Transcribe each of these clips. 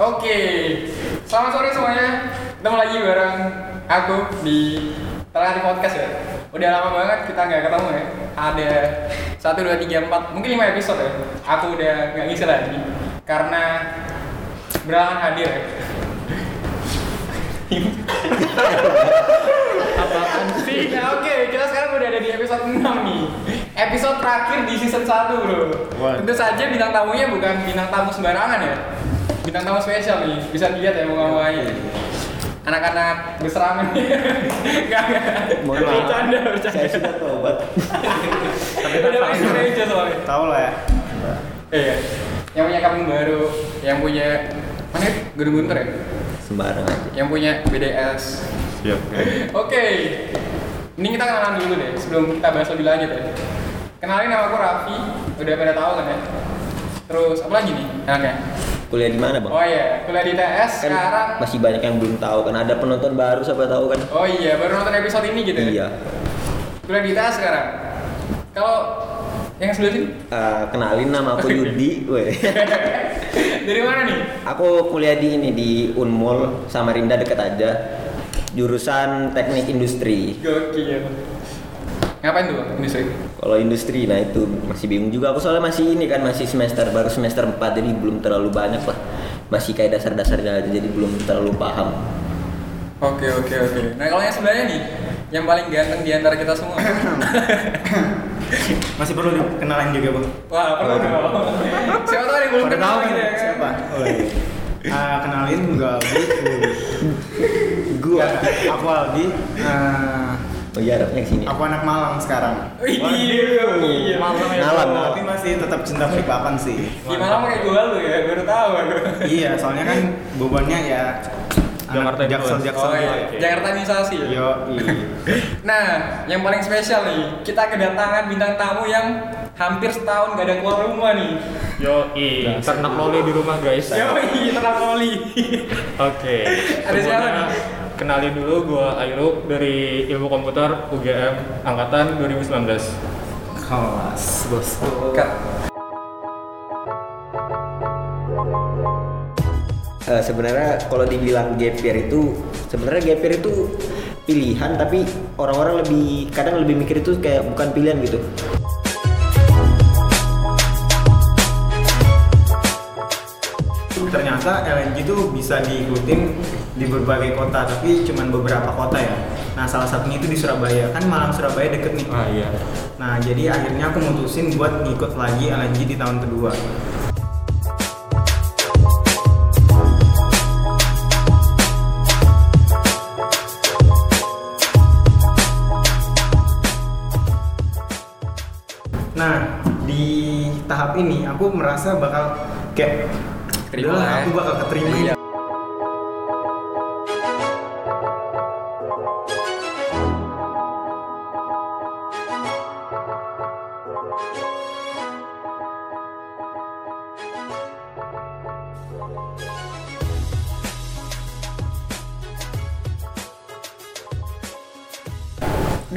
Oke, selamat sore semuanya. Ketemu lagi bareng aku di Telati Podcast ya. Udah lama banget kita nggak ketemu ya. Ada satu dua tiga empat, mungkin lima episode ya. Aku udah nggak ngisi lagi karena berhalangan hadir ya. Apaan sih? Nah, oke, kita sekarang udah ada di episode 6 nih. Episode terakhir di season 1, Bro. Tentu saja bintang tamunya bukan bintang tamu sembarangan ya. Bintang tamu spesial nih, bisa dilihat ya muka-mukanya. Anak-anak berserangan. Enggak, enggak. Mohon maaf. Bercanda, bercanda. Saya sudah tobat. Udah pakai gereja soalnya. Tahu lah ya. Iya. Yang punya kampung baru, yang punya mana ya? Gedung Guntur ya? Sembarang aja. Yang punya BDS, Siap. Oke, ini kita kenalan dulu deh sebelum kita bahas lebih lanjut ya. Kenalin nama aku Raffi, udah pada tahu kan ya. Terus apa lagi nih enaknya? Kuliah di mana, Bang? Oh iya, kuliah di TS Kan sekarang. masih banyak yang belum tahu kan ada penonton baru siapa tahu kan? Oh iya, baru nonton episode ini gitu ya. Iya. Kuliah di TS sekarang. Kalau yang sebelah sini Eh, kenalin nama aku Yudi, weh. dari mana nih? Aku kuliah di ini di Unmul Samarinda dekat aja. Jurusan Teknik Industri. Gokil. Ngapain tuh industri? Kalau industri nah itu masih bingung juga aku soalnya masih ini kan masih semester baru semester 4 jadi belum terlalu banyak lah. Masih kayak dasar-dasarnya aja jadi belum terlalu paham. Oke oke oke. Nah kalau yang sebelahnya nih, yang paling ganteng di antara kita semua. Masih perlu dikenalin juga, Bang. Wah, perlu dong. Siapa tahu yang belum Pada kenal gitu ya kan? siapa? Oh, iya. Ah, kenalin gua Aldi. Gua. Aku Aldi. Ah, Oh iya, harapnya ke sini. aku anak Malang sekarang. Wih, iya. Malang ya, Bro. Tapi masih tetap cinta Balikpapan sih. Gimana pakai gua lu ya? Baru tahu iya, soalnya kan bebannya ya Jakarta anak jaksel influence. jaksel Oh iya, gitu. Jakartanisasi ya. Yo, iya. Nah, yang paling spesial nih, kita kedatangan bintang tamu yang hampir setahun gak ada keluar rumah nih. Yo, i, ternak loli di rumah guys. Yo, tenang Oli. Oke. Ada siapa nih? Kenalin dulu gua Ayruk dari Ilmu Komputer UGM angkatan 2019. Kelas, bosku. Eh, sebenarnya kalau dibilang gap year itu sebenarnya gap year itu pilihan tapi orang-orang lebih kadang lebih mikir itu kayak bukan pilihan gitu Ternyata LNG itu bisa diikutin di berbagai kota, tapi cuman beberapa kota ya. Nah, salah satunya itu di Surabaya. Kan Malang Surabaya deket nih. Ah iya. Nah, jadi akhirnya aku mutusin buat ngikut lagi LNG di tahun kedua. Nah, di tahap ini aku merasa bakal kayak Terima "Udahlah, lah ya." aku bakal keterima Iya.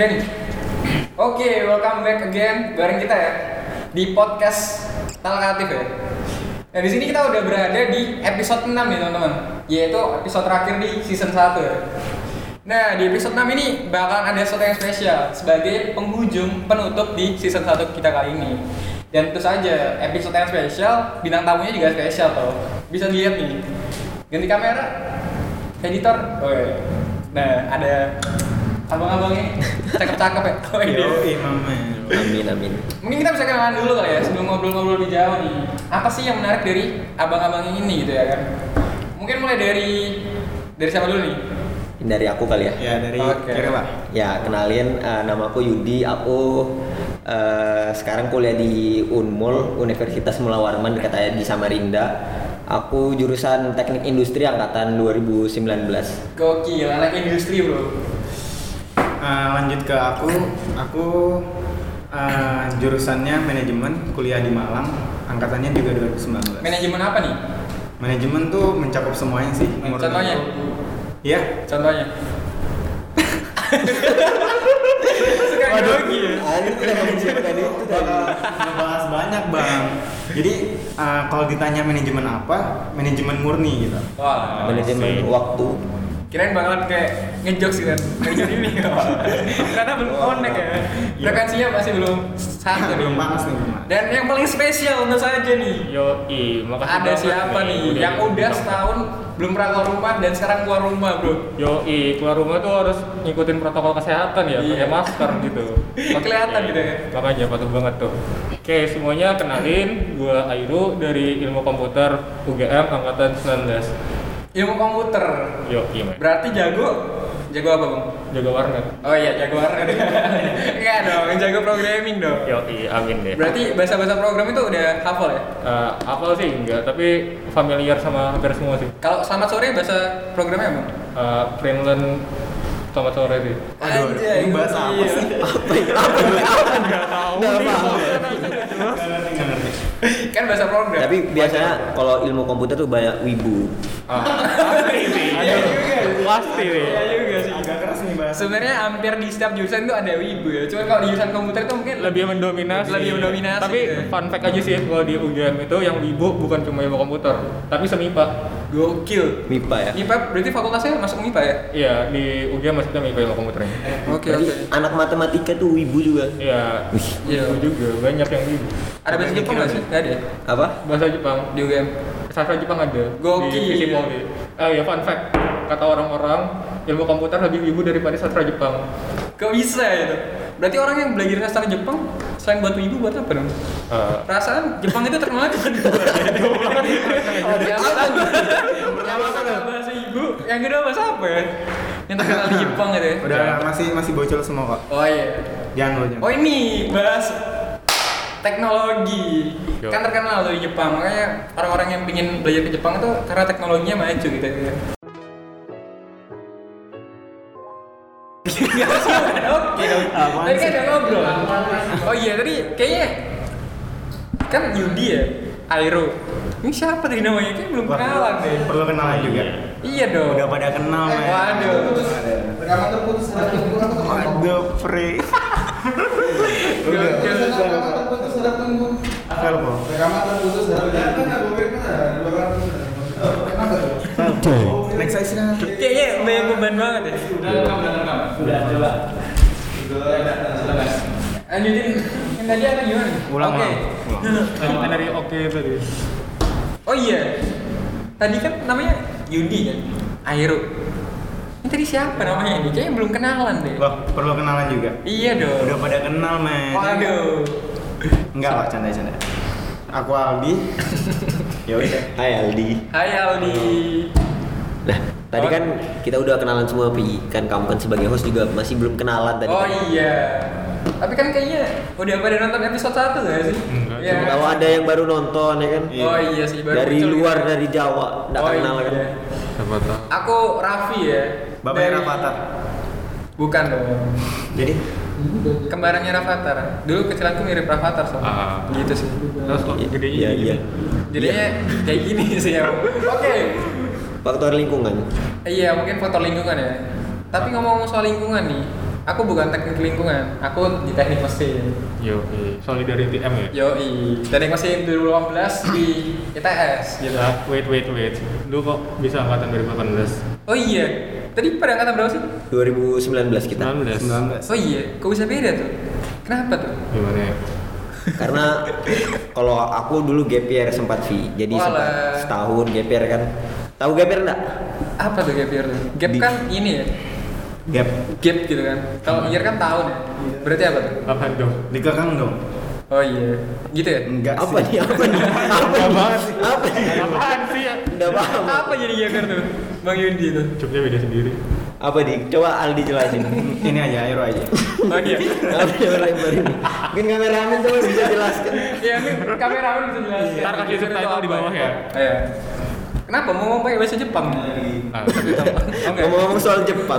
Oke, welcome back again bareng kita ya di podcast Talkatif ya. Nah, di sini kita udah berada di episode 6 nih, teman-teman. Yaitu episode terakhir di season 1 ya. Nah, di episode 6 ini bakalan ada sesuatu yang spesial sebagai penghujung penutup di season 1 kita kali ini. Dan tentu saja episode yang spesial, bintang tamunya juga spesial tuh. Bisa dilihat nih. Ganti kamera. Editor. Oh, iya. Nah, ada abang-abangnya cakep-cakep ya. Oh, iya. Amin amin Mungkin kita bisa kenalan dulu kali ya sebelum ngobrol-ngobrol lebih jauh nih. Apa sih yang menarik dari abang-abang ini gitu ya kan? Mungkin mulai dari dari siapa dulu nih? Dari aku kali ya Ya dari Oke. kira pak. ya kenalin eh, nama aku Yudi aku eh, sekarang kuliah di Unmul Universitas Mula Warman dekat aja di Samarinda aku jurusan Teknik Industri angkatan 2019 Gokil, anak industri bro. Eh, lanjut ke aku, aku eh, jurusannya manajemen, kuliah di Malang, angkatannya juga 2019. Manajemen apa nih? Manajemen tuh mencakup semuanya sih. Contohnya? Iya, Contohnya? Suka grogi ya. Adi tidak mempersiapkan itu tadi. ngebahas banyak bang jadi eh, kalau ditanya manajemen apa manajemen murni gitu Wah, Manajemen waktu. Kirain bakalan kayak ngejokes gitu kan. Ngejok ini. Karena belum connect ya frekuensinya masih belum satu nih belum panas nih dan yang paling spesial tentu saja nih Yo, i, makasih ada siapa nih yang udah setahun belum pernah keluar rumah dan sekarang keluar rumah bro? Yo, i, keluar rumah tuh harus ngikutin protokol kesehatan ya, Iya. pakai masker gitu. Kelihatan gitu ya. Makanya patuh banget tuh. Oke, semuanya kenalin, gua Airu dari Ilmu Komputer UGM angkatan 19. Ilmu komputer Yo, i, men. berarti jago jago apa bang Jaga warnet. oh iya jago warnet enggak dong jago programming dong Yo, i, amin deh. berarti bahasa-bahasa program itu udah hafal ya Eh, hafal sih enggak, tapi familiar sama hampir semua sih. kalau selamat sore bahasa programnya apa Uh, Finland selamat sore sih. Aduh, Anjay, ini bahasa apa iya. sih? Apa itu? Apa itu? Enggak tahu. Nggak nih, paham. bahasa nanya gitu. Nggak ngerti, nggak ngerti. Kan bahasa program Tapi biasanya kalau ilmu komputer tuh banyak wibu. Ah, pasti sih. Iya juga. Pasti iya juga sih agak keras nih bahasa sebenarnya hampir di setiap jurusan tuh ada wibu ya cuman kalau di jurusan komputer itu mungkin lebih mendominasi Lebih mendominasi, tapi gitu. fun fact aja sih kalau di UGM itu yang wibu bukan cuma ilmu komputer tapi semipa gokil. MIPA ya. MIPA berarti fakultasnya masuk MIPA ya? Iya di UGM maksudnya MIPA ilmu komputernya oke oke. anak matematika tuh wibu juga. iya. Wih, Iya. wibu juga banyak yang wibu. Ada bahasa Jepang nggak sih? Nggak ada ya? apa? bahasa Jepang. Di UGM sastra Jepang ada. Gokil. di Visi Polri. Eh ya fun fact. Kata orang-orang ilmu komputer lebih wibu daripada sastra Jepang. Kok bisa ya itu berarti orang yang belajar sastra Jepang selain buat wibu buat apa dong? Eh, perasaan Jepang itu terkenal cuma dua yang apa? bahasa ibu yang kedua bahasa apa ya? Yang terkenal di Jepang gitu ya? Udah masih masih bocil semua kok oh iya. Jangan lo jangan. Oh ini bahas teknologi. Yo. kan terkenal tuh di Jepang. Makanya orang-orang yang ingin belajar ke Jepang itu karena teknologinya maju gitu ya. Oke dong. Tadi kan ada ngobrol. Oh iya tadi kayaknya kan Yudi ya, Airo. Ini siapa tadi namanya? Kayaknya belum kenalan deh. perlu kenalan juga Iya dong. udah pada kenal men Waduh. Rekaman terputus waduh pre Gokil. Rekaman terputus sudah tunggu. Velpo Rekaman terputus sudah tunggu. Kenapa tuh? Next aja silakan Kayaknya banyak beban banget ya. Sudah coba. Lanjutin yang tadi apa gimana? ulang Oke. ulang lanjutan dari oke tadi Oh iya. Tadi kan namanya Yudi kan? Airo. Ini tadi siapa namanya ini? Kayaknya belum kenalan deh. Wah, perlu kenalan juga Iya dong. udah pada kenal men Waduh. enggak lah canda canda aku Aldi ya udah Hai Aldi. Hai Aldi. Nah, tadi kan kita udah kenalan semua, Pi. Kan kamu kan sebagai host juga masih belum kenalan tadi. Oh kan. iya. Tapi kan kayaknya udah pada nonton episode 1 gak sih? Enggak, Iya. Siapa tahu ada yang baru nonton ya kan? Iya. Oh iya sih baru dari muncul luar gitu. dari Jawa, enggak Oh kenal iya. kan? siapa tahu Aku Raffi ya. bapaknya Dari- Rafathar Bukan dong. jadi Kembarannya Rafathar. Dulu kecilanku mirip Rafathar soalnya. Ah. Gitu sih. terus kok gede Iya, iya. Jadinya kayak gini sih ya. Oke. Faktor lingkungan. Iya, mungkin faktor lingkungan ya. Tapi ngomong soal lingkungan nih, aku bukan teknik lingkungan, aku di teknik mesin. yo i. solidarity M ya Yoi, teknik mesin 2018 di ITS gitu. Ah, wait wait wait lu kok bisa angkatan 2018 Oh iya, tadi pada angkatan berapa sih? 2019 kita. 19 19 Oh iya, kok bisa beda tuh? Kenapa tuh? gimana ya Karena kalau aku dulu gap year sempat Vi, jadi Walah. sempat setahun gap year kan. Tahu gap year enggak? Apa tuh gap year tuh? Gap Di- kan ini ya, gap gap gitu kan. Kalau year kan tahun ya. Berarti apa tuh? apa dong dikekang dong Oh iya, gitu ya? enggak Apa sih nih? Apa nih? Apa nih? banget sih. Apa nih? apaan sih ya Udah paham. Apa jadi gap year tuh? Bang Yundi tuh. cupnya beda sendiri Apa nih? Coba Aldi jelasin. ini aja Airo aja Oh iya. Apa yang lebar ini? Mungkin kameramen tuh bisa jelaskan. Iya, ini kameramen bisa jelaskan. Ntar kasih Itu subtitle apa di bawah ya. Iya. Kenapa mau ngomong pakai bahasa Jepang? Ah, Oh. Ngomong-ngomong soal Jepang.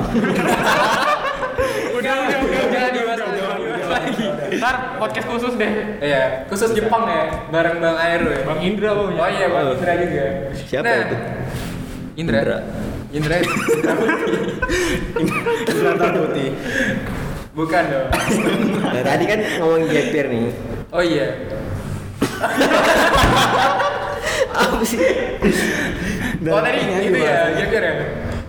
Udah, udah, udah, dibahas lagi, dibahas lagi. ntar podcast khusus deh Iya, khusus Jepang ya, bareng Bang Aero ya. Bang Indra pokoknya Oh iya, Bang Oh. Indra juga. Siapa Nah, itu? Indra. Indra. Indra. Indra Putih. Bukan dong. Nah, tadi kan ngomongin gap year nih. Oh iya. Apa sih? oh tadi itu ya, year ya.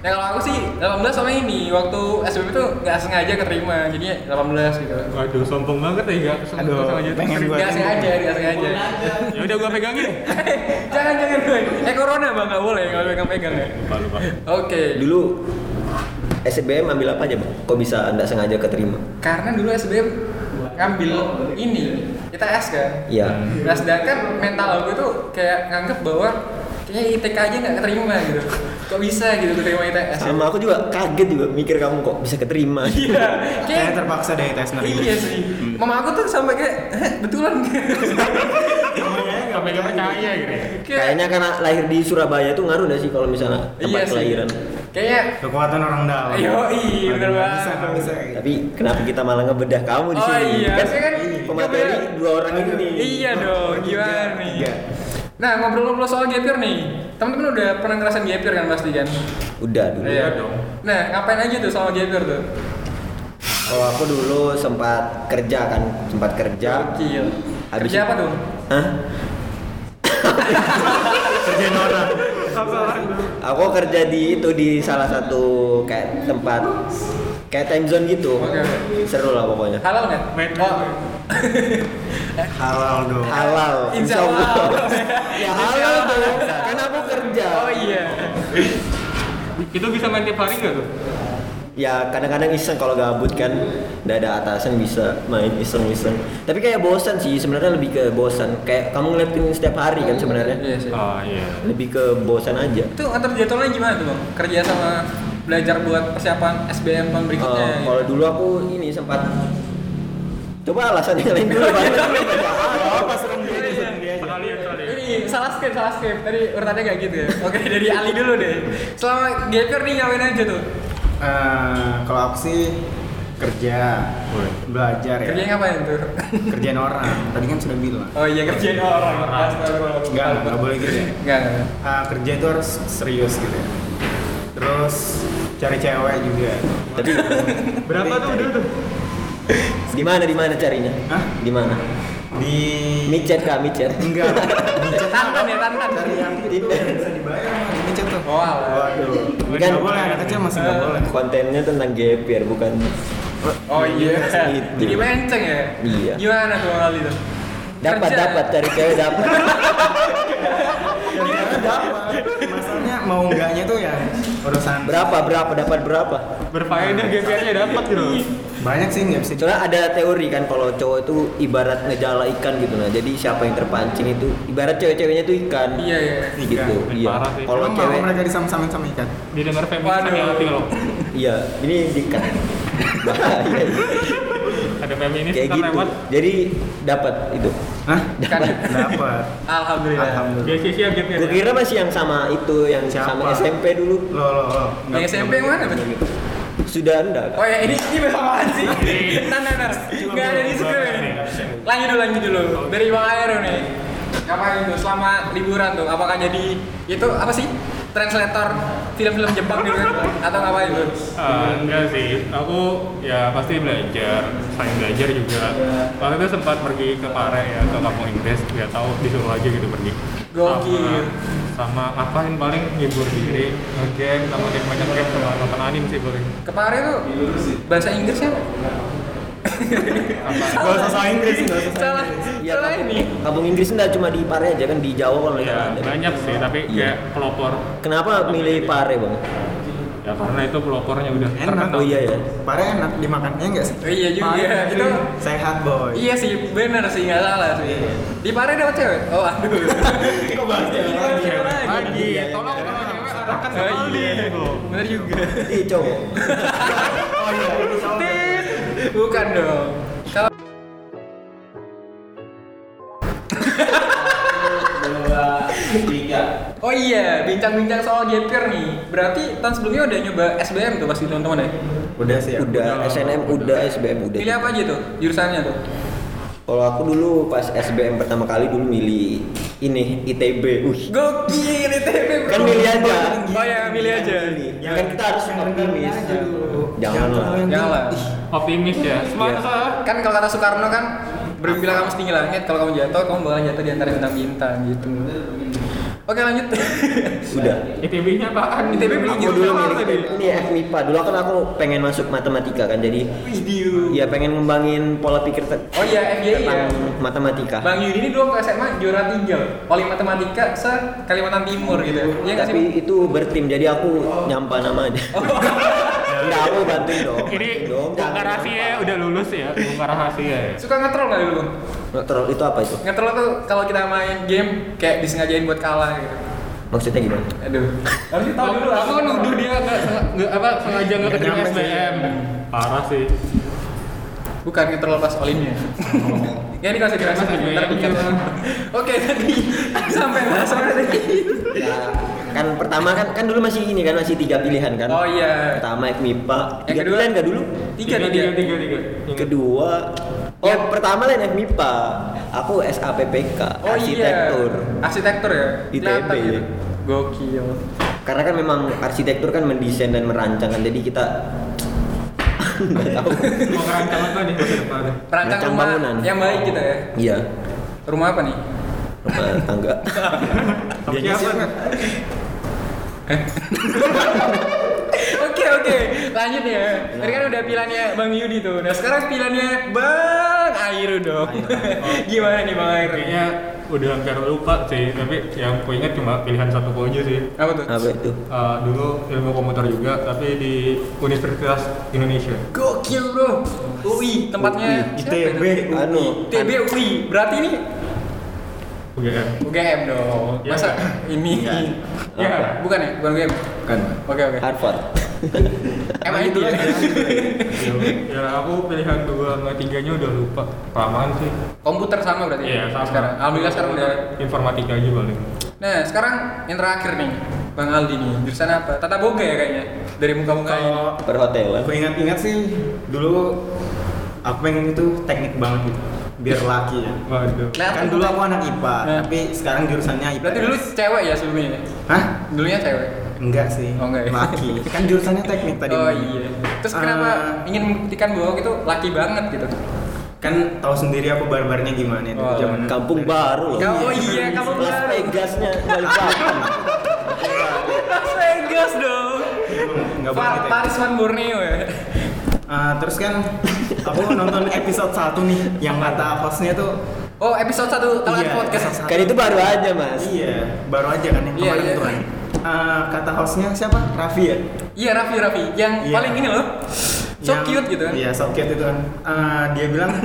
Nah kalau aku sih 18 sama ini waktu SBM itu nggak sengaja keterima jadinya 18 gitu. Waduh, sombong banget ya gak kesel Aduh, sama aja. pengen gua- Nggak sengaja, nggak sengaja. Ya udah gua pegangin. jangan jangan Boy. Eh corona bang nggak boleh kalau pegang-pegang ya. Lupa lupa. Oke. Dulu SBM ambil apa aja bang? Kok bisa anda sengaja keterima? Karena dulu SBM ngambil ini ITS kan. Iya. Nah sedangkan mental aku tuh kayak nganggep bahwa kayaknya ITK aja nggak keterima gitu. Kok bisa gitu keterima ITS? Sama aku juga kaget juga mikir kamu kok bisa keterima. Iya. Kayak terpaksa deh tes nerima. Iya sih. Mama aku tuh sampai kayak "Heh, betulan. Gak mega percaya gitu. ya. kayak Kayaknya karena lahir di Surabaya tuh ngaruh gak sih kalau misalnya tempat iya kelahiran? Kayaknya Kekuatan orang dalam. Iya, Nggak banget. Nggak. Tapi kenapa kita malah ngebedah kamu di Oh sini? iya, kan, saya kan pemateri dua orang ini nih. Iya dong, gimana nih? Nah, ngobrol-ngobrol soal gap year nih. Teman-teman udah pernah ngerasain gap year kan pasti kan? Udah dulu. Iya dong. Nah, ngapain aja tuh sama gap year tuh? Kalau aku dulu sempat kerja kan, sempat kerja. Gokil. Habis Kerja itu- apa dong? Hah? Kerjain orang. Aku kerja di itu di salah satu kayak tempat kayak time zone gitu. Oke. Seru lah pokoknya. Halal nggak? Oh, Halal dong. Halal. Insya Allah. ya halal dong. Kan aku kerja. oh iya. Itu bisa main tiap hari gak tuh? Ya kadang-kadang iseng kalau gabut kan nggak ada atasan bisa main iseng-iseng. Tapi kayak bosan sih sebenarnya lebih ke bosan. Kayak kamu ngeliatin setiap hari kan sebenarnya. Iya sih. Oh iya. Lebih ke bosan aja. Itu atur jadwalnya gimana tuh bang? Kerja sama belajar buat persiapan SBM tahun berikutnya. Gitu. kalau dulu aku ini sempat coba alasan yang lain dulu Bang. Apa serem dia aja, serem dia aja. Pernah lihat kali ya? Ini salah skip, salah skip. Tadi urutannya kayak gitu ya. Oke, dari Ali dulu deh. Selama gap year nih ngapain aja tuh? Eh, kalau aku sih kerja, belajar ya. Kerjanya ngapain tuh? Kerjaan orang. Tadi kan sudah bilang. Oh iya kerjain orang. Astagfirullah. Enggak, enggak boleh gitu ya. Enggak, enggak. Ah, kerja itu harus serius gitu ya. Terus cari cewek juga. Tapi Berapa tuh udah tuh? di mana di mana carinya? Hah? Di mana? Di Micet kah micet? enggak. Di chat Tantan ya, tantan. Cari yang Tinder. bisa dibayar di chat tuh. Oh. Waduh. Kan- Enggak boleh anak kecil masih enggak boleh. Kontennya tentang year bukan Oh iya. Itu. Jadi menceng ya? Iya. Gimana tuh Bang Ali tuh? dapat dapat cari cewek dapat. Dapat. Mau enggaknya tuh ya urusan Berapa berapa dapat berapa? Berfaedah GPR-nya dapat gitu. banyak sih nggak bisa di- Soalnya ada teori kan kalau cowok itu ibarat ngejala ikan gitu nah. Jadi siapa yang terpancing itu ibarat cewek-ceweknya itu ikan. Iya, iya. Gitu. Ikan. Iya. Sih. Kalau cewek mereka disam-samin sama ikan. Didengar feminis Waduh. hati lo. iya, ini dikat. Bahaya. Ada feminis Kayak gitu. lewat. Jadi dapat itu. Hah? Ikan. Dapat. Alhamdulillah. Alhamdulillah. Beasiswa GPR. Gue kira masih yang sama itu yang Siapa? sama SMP dulu. Lo lo lo. Yang SMP yang mana berarti? Sudah enggak? Oh ya ini ini bersamaan sih. Nah, nah, nah. Ada di script ini. Lanjut dulu, lanjut dulu. Dari Bang Aero nih. Ngapain tuh selama liburan tuh? Apakah jadi itu apa sih? Translator film-film Jepang gitu kan? Atau ngapain tuh? Ah, enggak sih, aku ya pasti belajar, selain belajar juga. Waktu itu sempat pergi ke Pare ya, ke kampung Inggris, nggak tahu disuruh aja gitu pergi. Gokil. Sama, sama ngapain paling ngibur diri, ngegame, sama game macam game sama nonton anime sih paling. Kemarin tuh bahasa Inggrisnya Gak usah soal Inggris, gak usah soal salah Iya, salah kampung- ini. Kampung Inggris enggak cuma di Pare aja kan di Jawa kalau Ya salah ada. banyak sih, tapi Iya. kayak pelopor. Kenapa milih Pare, Bang? Ya karena itu pelopornya udah Enak. terkenal. Oh iya ya. Pare enak dimakannya enggak sih? Oh, iya juga Pare itu. sehat boy. Iya sih, bener sih nggak salah sih. Di Pare dapat cewek? Oh aduh. Kok bahas cewek lagi? Cewek lagi. Lagi, tolong kalau cewek arahkan ke Oh Aldi. iya, gitu. bener juga. Ih, cowok. Oh iya, ini soal Tit. Bukan dong. Kalau Oh iya, bincang-bincang soal gap year nih. Berarti tahun sebelumnya udah nyoba SBM tuh pasti teman-teman ya? Udah sih ya. Udah SNM udah SBM udah. Pilih apa aja tuh jurusannya tuh? Kalau aku dulu pas SBM pertama kali dulu milih ini ITB. Wih. Gokil ITB. Kan milih aja. Oh ya, milih aja. Yang kan kita harus optimis. Jangan lah. Jangan lah. Optimis ya. Semasa. Kan kalau kata Soekarno kan bermimpilah kamu setinggi langit, kalau kamu jatuh kamu bakal jatuh di antara bintang-bintang gitu. Oke lanjut. Udah. ITB-nya apaan? ITB Aku belum dulu apa milih tadi? ini FMIPA. Dulu kan aku pengen masuk matematika kan, jadi Video. ya pengen ngembangin pola pikir Oh iya, FYI ya. matematika. Bang Yudi ini dulu ke SMA juara tiga Paling matematika se Kalimantan Timur gitu Iya? Tapi itu bertim, jadi aku nyampa nama aja. Enggak, aku bantuin dong. Ini bongkar rahasia udah lulus ya, bongkar rahasia ya. Suka ngetrol nggak dulu? Terlalu itu apa itu? Ngetrol tuh kalau kita main game Kayak disengajain buat kalah gitu Maksudnya gimana? Aduh Harus tahu dulu Aku kan nuduh dia nggak apa sengaja nggak keterima sih. SBM. Parah sih. Bukan ngetrol pas olimnya Ya ini dirasa ntar dikat. iya. Oke tadi Sampai bahas apa tadi? Kan pertama kan kan dulu masih ini kan masih tiga pilihan kan. Oh iya Pertama FMIPA. Tiga kedua? pilihan dulu? Tiga tiga, tiga tiga. Kedua Oh, yang pertama lain FMIPA. Aku SAPPK, Oh arsitektur. iya Arsitektur ya? ITB, gitu. Gokil Karena kan memang arsitektur kan mendesain dan merancang kan. Jadi kita nggak tahu. Mau ngerancang apa nih masa depan? Perancang Rancang rumah bangunan. yang baik gitu ya Iya. Rumah apa nih? Rumah tangga. Dia siapa? Oke oke, lanjut ya. Tadi kan udah pilihannya Bang Yudi tuh. Nah sekarang pilihannya Bang Airu dong. Gimana nih Bang Airu? Kayaknya udah hampir lupa sih, tapi yang ku ingat cuma pilihan satu aja sih. Apa tuh? Apa itu? Uh, dulu ilmu komputer juga, tapi di Universitas Indonesia. Gokil bro. UI tempatnya ITB. Anu. ITB UI. Berarti ini UGM. UGM dong. Ya, Masa ya. ini? Ya. Bukan ya? Bukan UGM. Kan. Oke oke. Harvard. MIT ya. ya aku pilihan dua sama tiganya udah lupa. Kelamaan sih. Komputer sama berarti. Iya, sama. Sekarang. Alhamdulillah sekarang udah. Informatika aja paling. Nah sekarang yang terakhir nih. Bang Aldi nih, jurusan apa? Tata boga ya kayaknya dari muka-muka ini. Perhotelan. aku ingat-ingat sih dulu aku pengen itu teknik banget gitu. Biar laki ya. Waduh. Nah, Kan dulu aku anak IPA, Nah. tapi sekarang jurusannya IPA. Berarti dulu cewek ya sebelumnya? Hah? Dulunya cewek? Enggak sih. Oh, enggak ya? Laki. Kan jurusannya teknik tadi. oh iya. Terus kenapa Ah. ingin membuktikan bahwa itu laki banget gitu? Kan tahu sendiri aku barbarnya gimana itu Oh, zaman Kampung baru loh. Oh iya, kamu Las baru. Vegasnya Balikpapan. Las Vegas dong. Enggak ya. Paris Van Borneo ya. Ah, terus kan aku nonton episode 1 nih yang kata hostnya tuh Oh episode 1 Talan Iya, Podcast. Kan itu baru aja mas. Iya, baru aja kan yang Iya, kemarin iya. tuh kan. Ah, kata hostnya siapa? Raffi ya? Iya Raffi Raffi yang Iya. paling ini loh. So Yang- cute gitu kan. Iya, so cute itu kan. Ah, dia bilang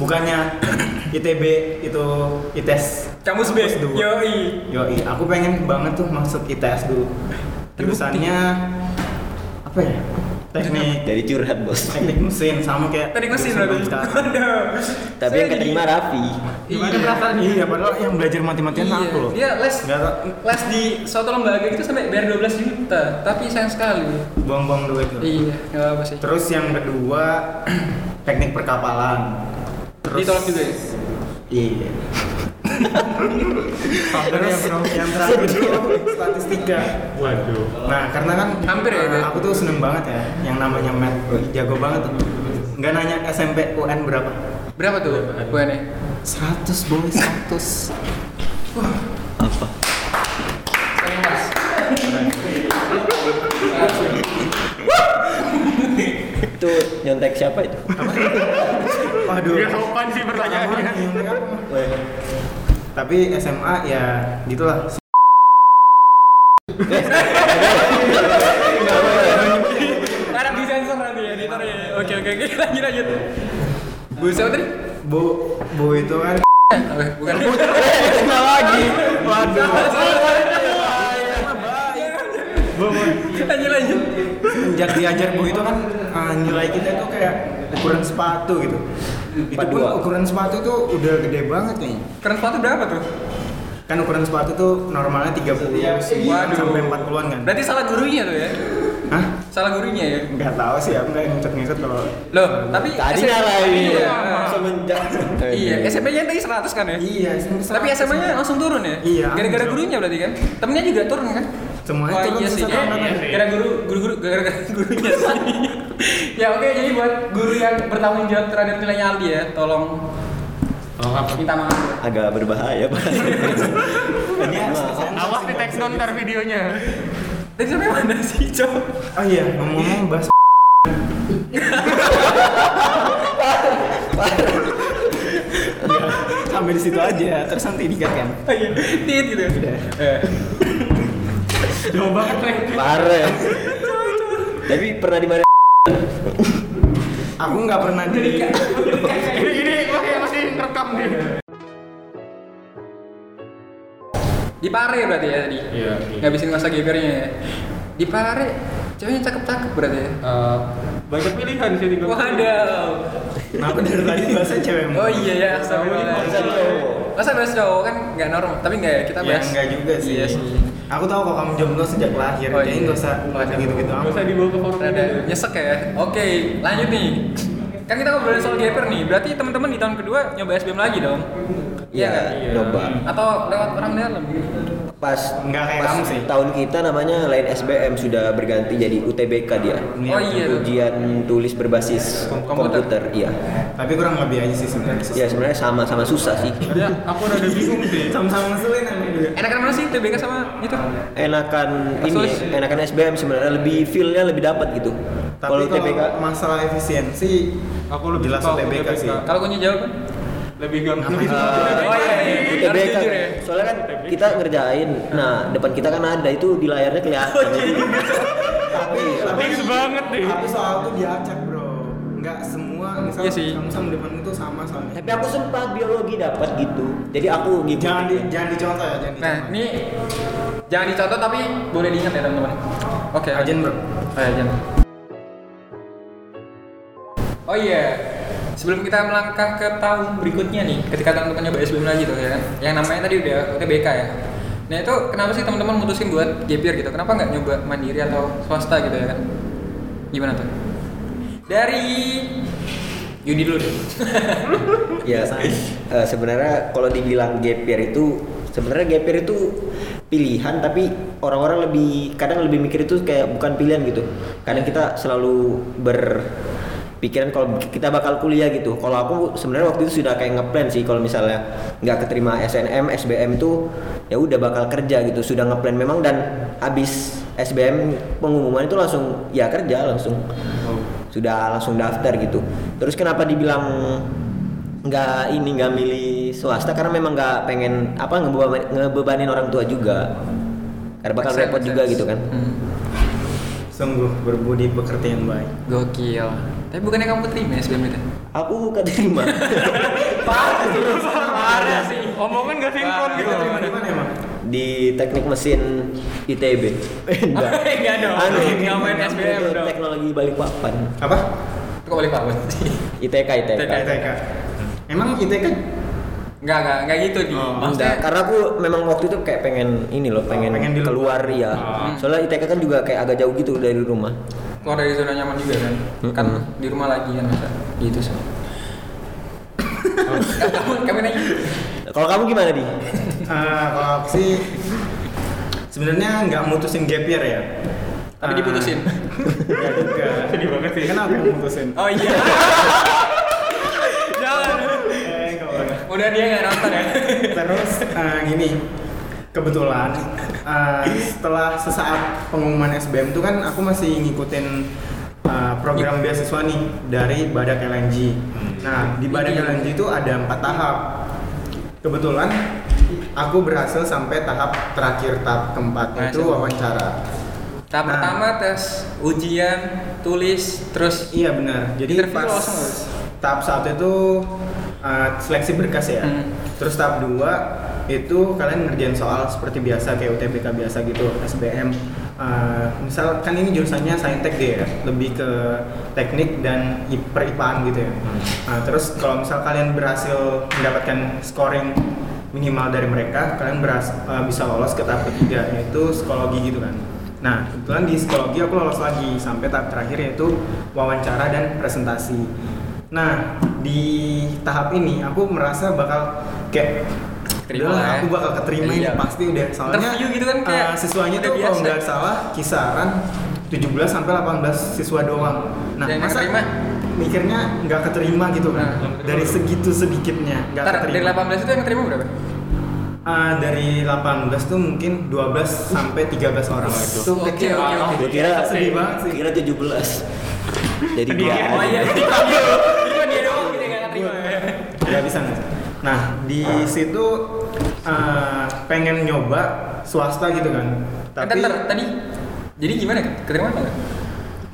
bukannya ITB itu ITS Kamus B. Yoi. Yoi, aku pengen banget tuh masuk ITS dulu. Jurusannya apa ya? Teknik Jadi curhat bos. teknik mesin sama kayak Tadi mesin. Aduh. Tapi yang keterima Raffi. Gimana Iya. perasaan? Iya, padahal yang belajar mati-matian Iya, aku loh. Iya, les les di suatu lembaga itu sampai bayar 12 juta, tapi sayang sekali. Buang-buang duit tuh. Iya, nggak apa sih. Terus yang kedua teknik perkapalan. Ditolak juga ya? Iya. Bro. yang terakhir dulu statistika. Waduh. Nah, karena kan Hampir ya, itu? aku tuh seneng banget ya yang namanya math. Jago banget tuh. Nggak nanya SMP UN berapa? Berapa tuh UN-nya? 100 boy, 100. Apa? Sayang mas. Itu nyontek siapa itu? Waduh. Dia sopan sih pertanyaannya. Tapi SMA ya gitulah. Harap disensor nanti ya, editor ya. Oke oke oke, lanjut lanjut. Bu siapa tadi? Bu, bu itu kan bukan. Kena lagi. Waduh. Lanjut lanjut. Sejak diajar bu itu kan ah, nilai kita itu kayak ukuran sepatu gitu. Itu pun 42. ukuran sepatu tuh udah gede banget nih. Keren sepatu berapa tuh? Kan ukuran sepatu tuh normalnya 30 sampai 40-an kan. Berarti salah gurunya tuh ya? Hah? Salah gurunya ya? Nggak tahu sih, aku nggak ngikut-ngikut kalau Loh, tapi Tadi SMP nyalain. Iya. Semenjak. Iya, SMP-nya tadi 100 kan ya? Iya, Tapi SMA-nya langsung turun ya? Iya, Gara-gara gurunya berarti kan? Temennya juga turun kan? Semuanya Oh turun iya sih, iya, iya. Kira guru, guru, guru, gara-gara gurunya sih. ya oke, jadi buat guru yang bertanggung jawab terhadap nilainya Aldi ya, tolong Oh, apa? minta maaf. Agak berbahaya pak. Awas di text down ntar videonya. Tadi sampai mana sih, Cok? Oh iya, ngomong-ngomong bahas Ya, sampai di situ aja, terus nanti dikat kan. Oh iya, tit gitu. Eh. Jauh banget. Parah. ya. Tapi pernah di mana? Aku nggak pernah di Ini, ini masih, masih rekam nih. Di Pare berarti ya tadi? Iya. Ngabisin masa gebernya ya? Di Pare, ceweknya cakep-cakep berarti ya? Eh, banyak pilihan sih di Waduh. Kenapa dari tadi bahasa cewek Oh iya ya, astagfirullah. Bahasa cowok. Masa bahas cowok kan nggak normal, tapi nggak ya kita Ya bahas. enggak juga sih. Iya sih. Aku tahu kok kamu jomblo sejak lahir, Oh, jadi iya. nggak usah Oh, iya. gitu-gitu Gak usah dibawa ke forum Rada ini. nyesek ya. Oke, lanjut nih. Kan kita ngobrolin soal gaper nih. Berarti teman-teman di tahun kedua nyoba SBM lagi dong? Iya nggak? Iya, nyoba. Atau lewat orang dalam? Pas Nggak kayak pas kamu sih. tahun kita namanya lain SBM sudah berganti jadi UTBK dia. Oh iya. Ujian tulis berbasis Komputer. komputer, iya. Tapi kurang lebih aja sih sebenarnya. Ya sebenarnya sama-sama susah sih. Ya, aku udah bingung sih. Sama-sama juga. Enakan mana sih TBK sama itu? Enakan ini, Kasus. enakan SBM sebenarnya lebih feel-nya lebih dapat gitu. Tapi Kalau UTBK masalah efisiensi, Aku lebih jelas suka UTBK sih. Kalau kunci jawaban? Lebih gampang. Oh iya, iya. UTBK jujur ya. soalnya kan kita ngerjain nah depan kita kan ada itu di layarnya kelihatan tapi Fix banget deh. tapi soal tuh diacak bro. Nggak semua misal Iya sih. kamu sama depan itu sama soalnya. tapi aku sempat biologi dapat gitu jadi aku ngikutin Jangan di, jangan dicontoh ya, jangan Nah, ini jangan dicontoh tapi boleh diingat ya teman-teman. Oke. Ajen bro. Oh, ya, Jen. Oh iya, sebelum kita melangkah ke tahun berikutnya nih, ketika teman-teman nyoba SBM lagi tuh ya yang namanya tadi udah UTBK ya. Nah itu kenapa sih teman-teman mutusin buat gap year gitu? Kenapa nggak nyoba mandiri atau swasta gitu ya kan? Gimana tuh? Dari Yudi dulu deh. ya eh, sebenarnya kalau dibilang year itu sebenarnya year itu pilihan tapi orang-orang lebih kadang lebih mikir itu kayak bukan pilihan gitu kadang kita selalu berpikiran kalau kita bakal kuliah gitu. Kalau aku sebenarnya waktu itu sudah kayak ngeplan sih kalau misalnya nggak keterima SNM SBM itu ya udah bakal kerja gitu sudah ngeplan memang. Dan habis SBM pengumuman itu langsung ya kerja langsung. Sudah langsung daftar gitu. Terus kenapa dibilang nggak ini nggak milih swasta? Karena memang nggak pengen apa ngebebanin, ngebebanin orang tua juga. Karena bakal repot juga gitu kan. Hmm. Sungguh berbudi pekerti yang baik. Gokil. Tapi bukannya kamu terima SBM itu? aku keterima Parah sih. Parah sih. Omongan gak sinkron gitu. Terima di mana emang? di teknik mesin ITB enggak Enggak dong. anu Nggak main SBM dong. teknologi Balikpapan Apa? Kok balik Pak Bos? ITK ITK ITK. ITK. Emang ITK? Enggak, enggak, enggak gitu di. Oh, Enggak, karena aku memang waktu itu kayak pengen ini loh, pengen, pengen di luar. keluar ya. Ah. Soalnya ITK kan juga kayak agak jauh gitu dari rumah. Keluar dari zona nyaman juga kan. Mm-mm. Kan di rumah lagi kan masa. Gitu sih. kamu kamu nanya. Kalau kamu gimana di? Eh, kalau aku sih sebenarnya nggak mutusin gap year ya. Tapi Eh, diputusin. Nggak juga. Sedih banget sih. Kenapa yang mutusin? Oh iya. Jangan. Eh. Udah dia nggak nonton ya. Terus eh, gini, kebetulan eh, setelah sesaat pengumuman SBM itu kan aku masih ngikutin eh, program beasiswa nih dari Badak LNG. Nah di Badak Ini. LNG itu ada empat tahap. Kebetulan aku berhasil sampai tahap terakhir tahap keempat itu Masuk. wawancara. Tahap Nah. pertama tes ujian, tulis, terus Iya benar. Jadi pas langsung tahap satu itu uh, seleksi berkas ya. Hmm. Terus tahap dua itu kalian ngerjain soal seperti biasa kayak UTBK biasa gitu, SBM. Uh, misal kan ini jurusannya saintek deh ya, lebih ke teknik dan peripaan gitu ya. Nah, terus kalau misal kalian berhasil mendapatkan scoring minimal dari mereka, kalian beras, uh, bisa lolos ke tahap ketiga yaitu psikologi gitu kan. Nah, kebetulan di psikologi aku lolos lagi sampai tahap terakhir yaitu wawancara dan presentasi. Nah, di tahap ini aku merasa bakal kayak Terima Udah lah ya. aku bakal keterima Iya. ini pasti udah soalnya Interview gitu kan kayak eh, siswanya tuh kalau nggak salah kisaran 17 sampai 18 siswa doang. Nah, Dan masa keterima? mikirnya nggak keterima gitu kan? Nah, dari segitu sedikitnya nggak keterima. dari 18 itu yang terima berapa? Ah, dari 18 tuh mungkin 12 sampai 13 orang itu. Tuh Oke, kecil. oke, oke. Gue kira sedih banget sih. Kira 17. Jadi dua. Oh iya, jadi dia cuma dia doang gitu yang nggak terima. Nggak bisa nggak bisa. Nah di situ ah, pengen nyoba swasta gitu kan. Tapi Tapi ntar tadi jadi gimana? Keterima nggak?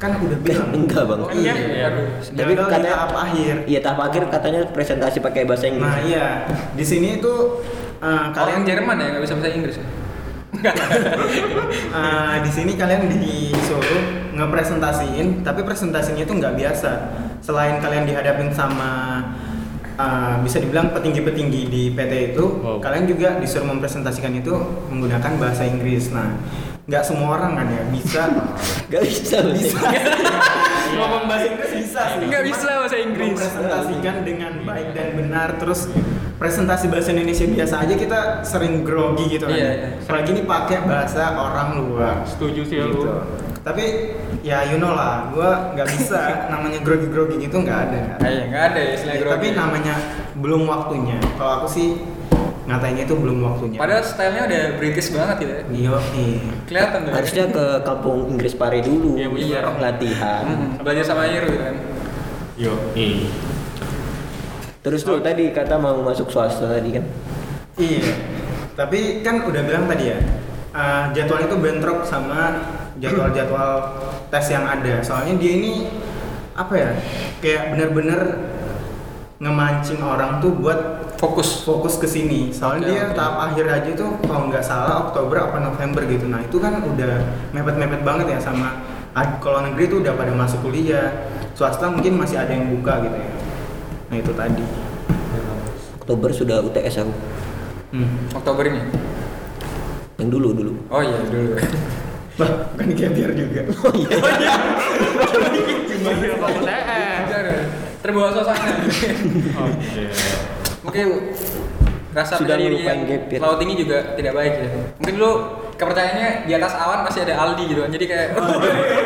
kan udah bilang Enggak bang. Oh Kan iya, aduh. Tapi katanya tahap akhir. Iya tahap akhir katanya presentasi pakai bahasa Inggris. Nah iya di sini tuh ah, Kalian kalian Jerman ya nggak bisa bahasa Inggris ya? Ah, di sini kalian disuruh ngepresentasiin, tapi presentasinya itu nggak biasa. Selain kalian dihadapin sama ah, bisa dibilang petinggi-petinggi di PT itu, Wow. kalian juga disuruh mempresentasikan itu menggunakan bahasa Inggris. Nah, nggak semua orang kan ya bisa Gak bisa bisa. ngomong bahasa Inggris bisa sih. Nggak bisa bahasa Inggris. Mempresentasikan dengan baik dan benar, terus presentasi bahasa Indonesia biasa aja kita sering grogi gitu kan. Iya, iya. Apalagi ini pakai bahasa orang luar. Setuju sih gitu. lu. Tapi ya you know lah, gua nggak bisa namanya grogi-grogi gitu nggak ada. nggak ada. Ah, iya, nggak ada ya istilah Ya, grogi. tapi namanya belum waktunya. Kalau aku sih ngatainnya itu belum waktunya. Padahal stylenya udah British banget gitu ya. Iya, iya. Kelihatan tuh. Harusnya ke kampung Inggris Pare dulu. Iya, bener. Latihan. Hmm, belajar sama Iru gitu kan. Yo, iya. Terus tuh tadi kata mau masuk swasta tadi kan. Iya. Tapi kan udah bilang tadi ya, uh, jadwal itu bentrok sama jadwal-jadwal tes yang ada. Soalnya dia ini apa ya? Kayak bener-bener ngemancing orang tuh buat Fokus. fokus ke sini. Soalnya Oke, dia oke. tahap akhir aja tuh kalau nggak salah Oktober apa November gitu. Nah itu kan udah mepet-mepet banget ya sama kalau negeri tuh udah pada masuk kuliah. Swasta mungkin masih ada yang buka gitu ya. Nah itu tadi. Oktober sudah UTS aku. Hmm. Oktober ini. Yang dulu dulu. Oh iya dulu. Bah, bukan biar juga. Iya, Pak UTS. Terbawa suasana. Oke. Mungkin rasa Sudah melupain year. laut ini juga tidak baik ya. Mungkin dulu kepercayaannya di atas awan masih ada Aldi gitu kan. Jadi kayak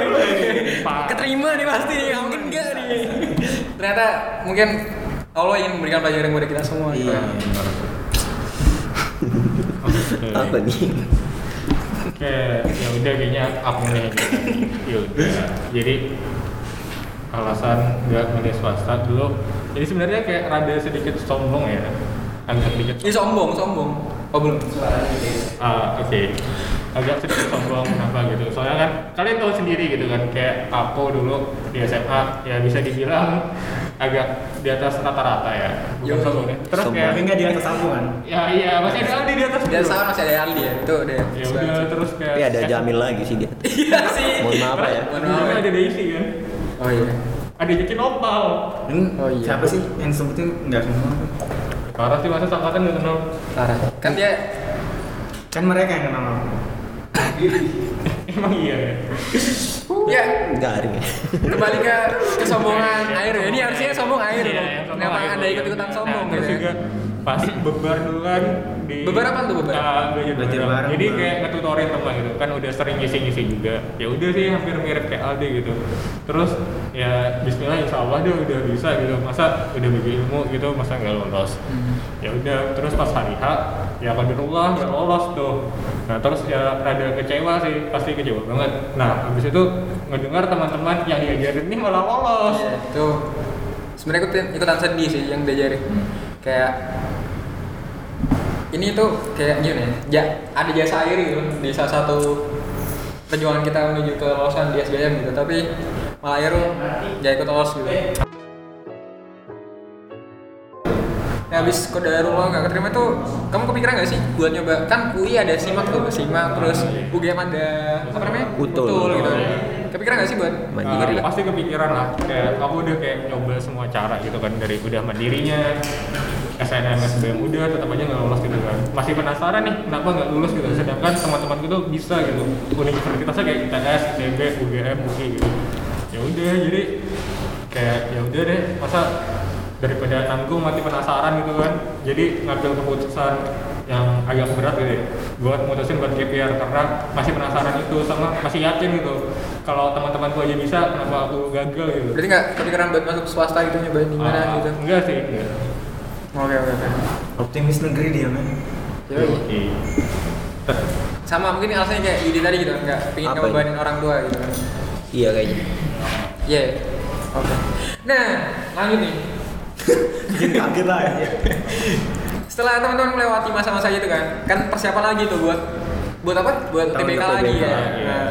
Pak. keterima nih pasti nih, mungkin enggak nih. Ternyata mungkin Allah ingin memberikan pelajaran kepada kita semua. gitu Iya. Oke. Apa nih? Oke, ya udah kayaknya aku nih. Ya udah. Jadi alasan nggak milih swasta dulu. Jadi sebenarnya kayak rada sedikit sombong ya. Agak sedikit. Ini sombong, sombong. Oh belum. Ah, oke. Agak sedikit sombong kenapa gitu. Soalnya kan kalian tahu sendiri gitu kan kayak aku dulu di SMA ya bisa dibilang agak di atas rata-rata ya. Bukan Yo. sombong ya. Terus Sombong. kayak Tapi nggak di atas aku kan? ya iya masih ada Aldi di atas. Di atas masih ada Aldi ya. Itu udah. Ya udah terus kayak Tapi ada Jamil lagi sih dia. Iya sih. Mohon maaf ya. Mohon maaf. ya. ada Daisy kan. Oh iya. Ada Jeki Nopal. Ini Oh, iya. siapa sih yang sebutin nggak kenal? Parah sih masa angkatan nggak kenal. Parah. Kan dia Kan mereka yang kenal aku. Emang iya ya. ya Garing ya. kembali ke kesombongan air ya. Ini harusnya sombong air Iya, air. Anda ikut-ikutan sombong Nah, gitu ya? juga pas bebar dulu kan di Bebar apa tuh bebar? Ah, belajar, Belajar bareng. bareng, Jadi kayak ngetutorin teman gitu kan udah sering ngisi-ngisi juga. Ya udah sih hampir mirip kayak Aldi gitu. Terus ya Bismillah Insya Allah dia udah bisa gitu. Masa udah bagi ilmu gitu masa nggak lolos. Hmm. Ya udah terus pas hari H ya qadarullah nggak lolos tuh. Nah terus ya rada kecewa sih pasti kecewa banget. Nah habis itu ngedengar teman-teman yang diajarin ini malah lolos. Iya, itu sebenarnya ikutan, ikutan sedih sih yang diajarin kayak ini tuh kayak gini ya ada jasa air gitu di salah satu perjuangan kita menuju ke lolosan di SBM gitu tapi malah Air gak ikut lolos gitu. Ya habis kodarullah gak keterima tuh kamu kepikiran gak sih buat nyoba? Kan UI ada simak tuh simak terus UGM ada apa namanya? Utul. gitu kepikiran gak sih buat Mandiri. Uh, pasti kepikiran lah. Kayak aku udah kayak nyoba semua cara gitu kan. Dari udah mandirinya SNM SBM udah tetap aja nggak lolos gitu kan. Masih penasaran nih kenapa nggak lulus gitu. Sedangkan teman-teman gitu bisa gitu. Universitasnya kayak ITS, ITB, UGM, UI gitu. Ya udah jadi kayak ya udah deh. Masa daripada nanggung mati penasaran gitu kan. Jadi ngambil keputusan yang agak berat gitu ya buat mutusin buat year karena masih penasaran itu sama masih yakin gitu kalau teman-temanku aja bisa kenapa aku gagal gitu Berarti nggak kepikiran buat masuk swasta gitu nyobain di mana Ah, gitu? enggak sih enggak. Oke oke oke. Optimis negeri dia men. Yoi. Iya. Sama mungkin alasannya kayak Yudi tadi gitu, nggak pengen Apa ngebebanin orang tua gitu kan. Iya kayaknya. Iya. Oke. Nah, lanjut nih. Bikin kaget lah ya. Setelah teman-teman melewati masa-masa itu kan, kan persiapan lagi tuh buat buat apa? Buat Tahun TBK lagi TBK, ya. iya. Nah,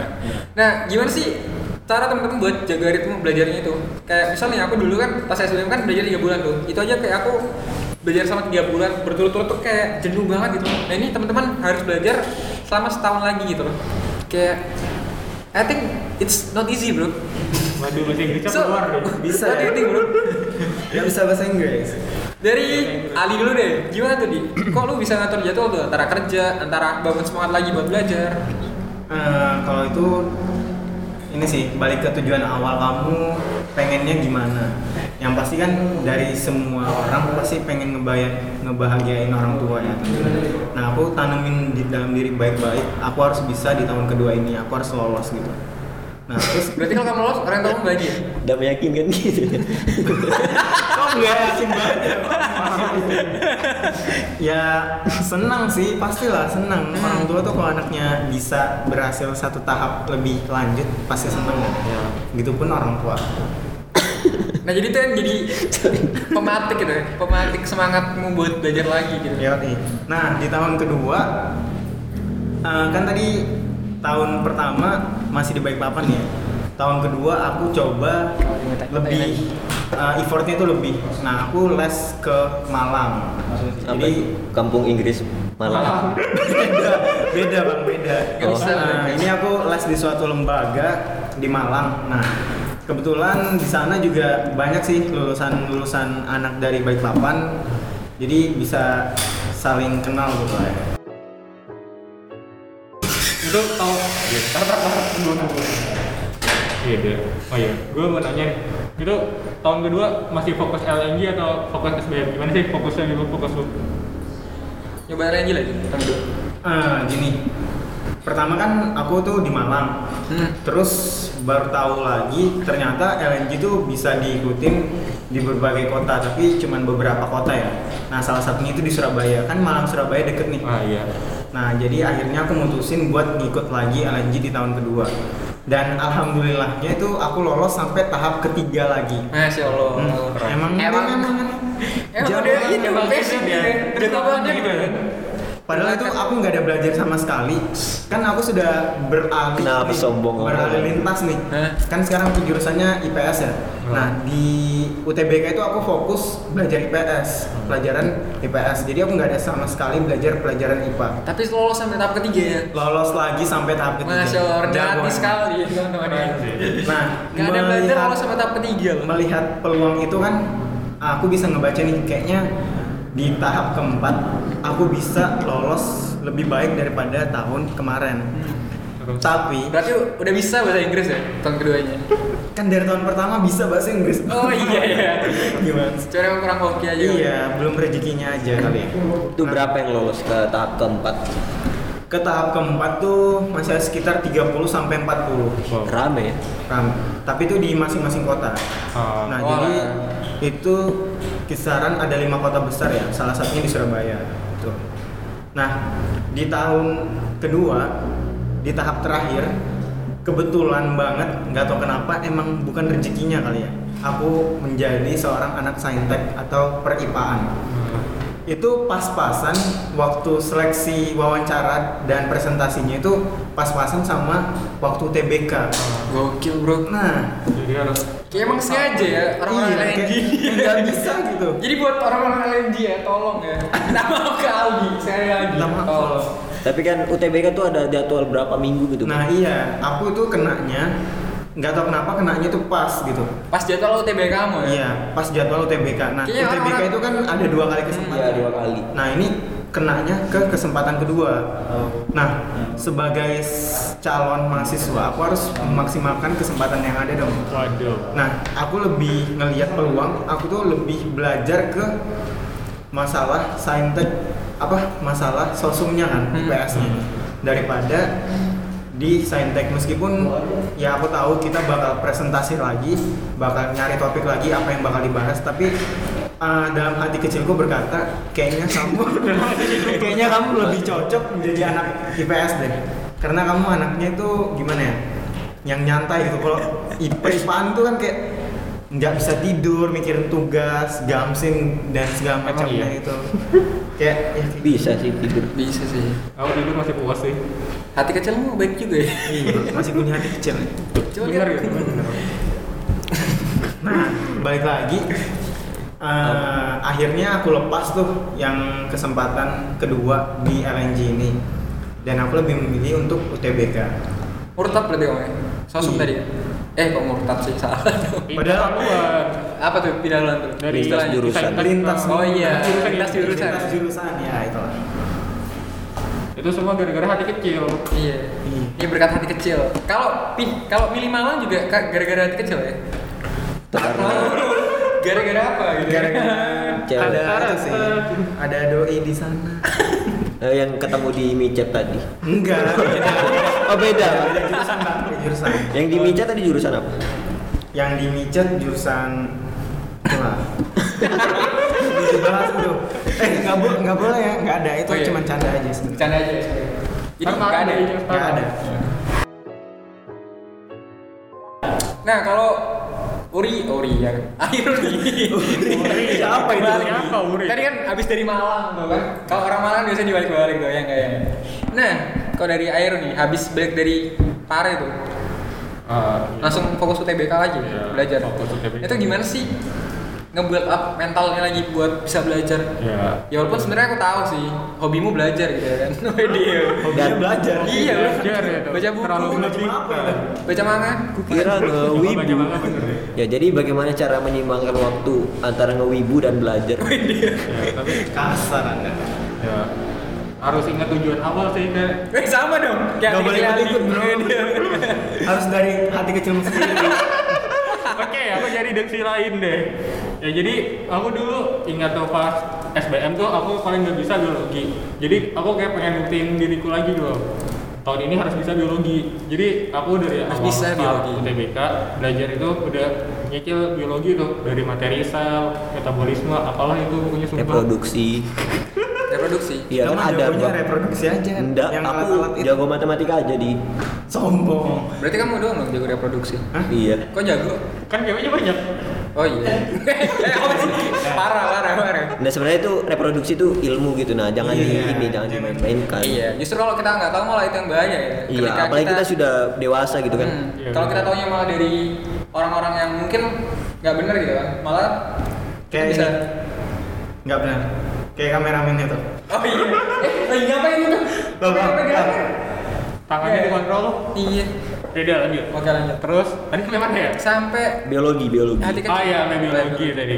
nah, gimana sih cara teman-teman buat jaga ritme belajarnya itu? Kayak misalnya aku dulu kan pas SBM kan belajar 3 bulan tuh. Itu aja kayak aku belajar sama 3 bulan berturut-turut tuh kayak jenuh banget gitu. Nah, ini teman-teman harus belajar selama setahun lagi gitu loh. Kayak I think it's not easy, bro. Waduh bahasa Inggrisnya So, keluar deh. Bisa ya? think, bro? Gak bisa bahasa Inggris. Dari Ali dulu deh, gimana tuh di? Kok lu bisa ngatur jadwal tuh antara kerja, antara bangun semangat lagi buat belajar? Eh, kalau itu ini sih balik ke tujuan awal kamu pengennya gimana yang pasti kan dari semua orang pasti pengen ngebayar ngebahagiain orang tua ya nah aku tanemin di dalam diri baik-baik aku harus bisa di tahun kedua ini aku harus lolos gitu nah terus Berarti kalau kamu lolos, orang tua kamu bahagia? Udah meyakinkan gitu. kok nggak yakin banget ya ya senang sih pastilah senang orang tua tuh kalau anaknya bisa berhasil satu tahap lebih lanjut pasti senang ya gitu pun orang tua Nah jadi tuh yang jadi pematik gitu ya, pematik semangatmu buat belajar lagi gitu. ya nah di tahun kedua eh, kan tadi tahun pertama masih di Balikpapan ya. Tahun kedua aku coba lebih eh, effortnya itu lebih. Nah aku les ke Malang. Apa jadi itu? Kampung Inggris Malang. beda beda bang beda. Bisa, Nah, ini aku les di suatu lembaga di Malang. Nah kebetulan di sana juga banyak sih lulusan lulusan anak dari Balikpapan. Jadi bisa saling kenal gitu ya Itu tau Iya. Iya deh. Oh iya, gue mau nanya nih. Itu tahun kedua masih fokus LNG atau fokus SBM? Gimana sih fokusnya dulu fokus lu? Nyoba lagi lagi tahun kedua. Ah, gini pertama kan aku tuh di Malang Hmm. terus baru tahu lagi ternyata LNG tuh bisa diikutin di berbagai kota tapi cuman beberapa kota ya nah salah satunya itu di Surabaya kan Malang Surabaya deket nih Ah iya. Nah, jadi akhirnya aku mutusin buat ngikut lagi LNG di tahun kedua. Dan alhamdulillahnya itu aku lolos sampai tahap ketiga lagi. Masya Allah. Hmm, Emang emang emang, emang emang ya. ya. Jago banget gitu ya. Padahal itu aku nggak ada belajar sama sekali. Kan aku sudah beralih Kenapa nih, sombong beralih lintas nih. Hah? Kan sekarang aku jurusannya IPS ya. Nah, di UTBK itu aku fokus belajar IPS, pelajaran IPS. Jadi aku nggak ada sama sekali belajar pelajaran IPA. Tapi lolos sampai tahap ketiga ya. Lolos lagi sampai tahap ketiga. Masya Allah, rendah Jagoan. sekali ya teman-teman. Nah, Gak ada belajar lolos sampai tahap ketiga loh. melihat peluang itu kan aku bisa ngebaca nih kayaknya di tahap keempat aku bisa lolos lebih baik daripada tahun kemarin Terus. tapi Berarti udah bisa bahasa Inggris ya tahun keduanya. kan dari tahun pertama bisa bahasa Inggris Oh iya iya. gimana Cuma emang kurang hoki aja. iya belum rezekinya aja kali ya. Itu berapa yang lolos ke tahap keempat? ke tahap keempat tuh masih ada sekitar 30 sampai 40 Wow. Rame ya? Ram. tapi itu di masing-masing kota Ah, Nah, Wah. jadi itu kisaran ada lima kota besar ya, salah satunya di Surabaya. Gitu. Nah, di tahun kedua, di tahap terakhir, kebetulan banget, nggak tahu kenapa, emang bukan rezekinya kali ya. Aku menjadi seorang anak saintek atau peripaan. Itu pas-pasan waktu seleksi wawancara dan presentasinya itu pas-pasan sama waktu TBK. Gokil bro. Nah, Jadi harus Kayak emang sengaja ya orang-orang iya, LNG. kayak nggak bisa gitu. Jadi buat orang-orang LNG ya, tolong ya. Maaf ke Aldi, sekali lagi. Maaf. Tolong. Tapi kan UTBK tuh ada jadwal berapa minggu gitu. Nah iya, aku itu kenanya nggak tahu kenapa kenanya tuh pas gitu. Pas jadwal UTB kamu ya. Iya, pas jadwal UTBK. Nah Kayaknya UTBK orang-orang- itu kan ada dua kali kesempatan. Iya, dua kali. Nah ini kenanya ke kesempatan kedua. Nah sebagai calon mahasiswa, aku harus memaksimalkan kesempatan yang ada dong. waduh. Nah, aku lebih ngelihat peluang, aku tuh lebih belajar ke masalah saintek apa masalah sosumnya kan Hmm. IPS-nya daripada di saintek meskipun ya aku tahu kita bakal presentasi lagi bakal nyari topik lagi apa yang bakal dibahas tapi uh, dalam hati kecilku berkata kayaknya kamu kayaknya kamu lebih cocok menjadi anak IPS deh karena kamu anaknya itu gimana ya yang nyantai gitu kalau IP IPAN tuh kan kayak nggak bisa tidur mikirin tugas gamsing dan segala macamnya iya? itu kayak ya, kayak Bisa sih tidur. Bisa sih. Aku tidur masih puas sih. Hati kecilmu baik juga ya. iya, masih punya hati kecil nih. Coba Bener gitu. bener. Nah, balik lagi. Eh, akhirnya aku lepas tuh yang kesempatan kedua di LNG ini dan aku lebih memilih untuk UTBK. Murtad berarti kamu ya? Sosum Iya. tadi ya? Eh kok murtad sih salah Padahal- haluan. Apa tuh pindah haluan tuh? Dari Lintas Istilahnya. jurusan. Lintas Oh iya, jurusan lintas jurusan. Lintas jurusan ya itulah. Itu semua gara-gara hati kecil. Iya. Iya. Ini berkat hati kecil. Kalau pi- kalau milih Malang juga gara-gara hati kecil ya? Karena Gara-gara apa gitu? Gara-gara Cewek. ada itu sih. Ada doi di sana. eh, yang ketemu di micet tadi. Enggak, beda. Oh beda. Beda jurusan, Bang. Beda jurusan. Yang di micet tadi jurusan apa? Yang di micet jurusan. Udah dibahas itu. Eh, nggak boleh, nggak boleh ya, nggak ada. Itu Oh, iya. cuma canda aja sebenarnya. Bercanda aja. Jadi nggak ada. Nggak ada. Nah kalau Uri, Uri ya. Akhir Uri. Siapa itu? Balik. Siapa Uri? Tadi kan abis dari Malang tuh kan. Kalau orang Malang biasanya dibalik-balik tuh ya enggak ya. Nah, kalau dari air nih habis balik dari Pare tuh iya. langsung fokus UTBK lagi Iya, belajar. fokus UTBK. Itu gimana sih nge-build up mentalnya lagi buat bisa belajar? Ya. Ya walaupun sebenarnya aku tahu sih hobimu belajar gitu ya kan. Dia. Hobinya belajar. Iya, Belajar ya. Baca buku. Terlalu Baca apa? Baca manga. Kira Baca ngewibu. ya. Jadi bagaimana cara menyeimbangkan waktu antara ngewibu dan belajar? Ya, tapi Kasar anda. ya harus ingat tujuan awal sih kayak Eh sama dong. Kayak Nggak boleh hati kecil ikut, bro. Harus dari hati kecilmu sendiri. Oke, aku jadi diksi lain deh. Ya jadi aku dulu ingat tuh pas SBM tuh aku paling nggak bisa biologi. Jadi aku kayak pengen buktiin diriku lagi gitu. Tahun ini harus bisa biologi. Jadi aku dari Harus awal bisa biologi. UTBK belajar itu udah nyicil biologi tuh dari materi sel, metabolisme, apalah itu pokoknya sumpah. Reproduksi. Reproduksi. Iya kan ada. jagonya reproduksi aja. Enggak, yang aku alat-alat itu. jago matematika aja di. Sombong. Berarti kamu doang dong jago reproduksi. Hah? Iya. Kok jago? Kan ceweknya banyak. Oh iya. Parah, parah, parah. Nah sebenarnya itu reproduksi itu ilmu gitu nah jangan di Iya, ini jangan jangan. dimain-mainkan. Iya, justru kalau kita nggak tahu malah itu yang bahaya ya. Iya, Ketika apalagi kita, sudah dewasa gitu kan. Hmm, Iya, kalau kita benar. taunya malah dari orang-orang yang mungkin nggak benar gitu kan, malah Kayak bisa. Nggak benar. Kayak kameramen itu. Oh iya. Eh, lagi ngapain itu? Loh. Tangannya Iya. dikontrol. Iya. Beda lanjut. Oke lanjut. Terus tadi sampai mana ya? Sampai Biologi, biologi. hati kecil. Oh iya, main biologi tadi.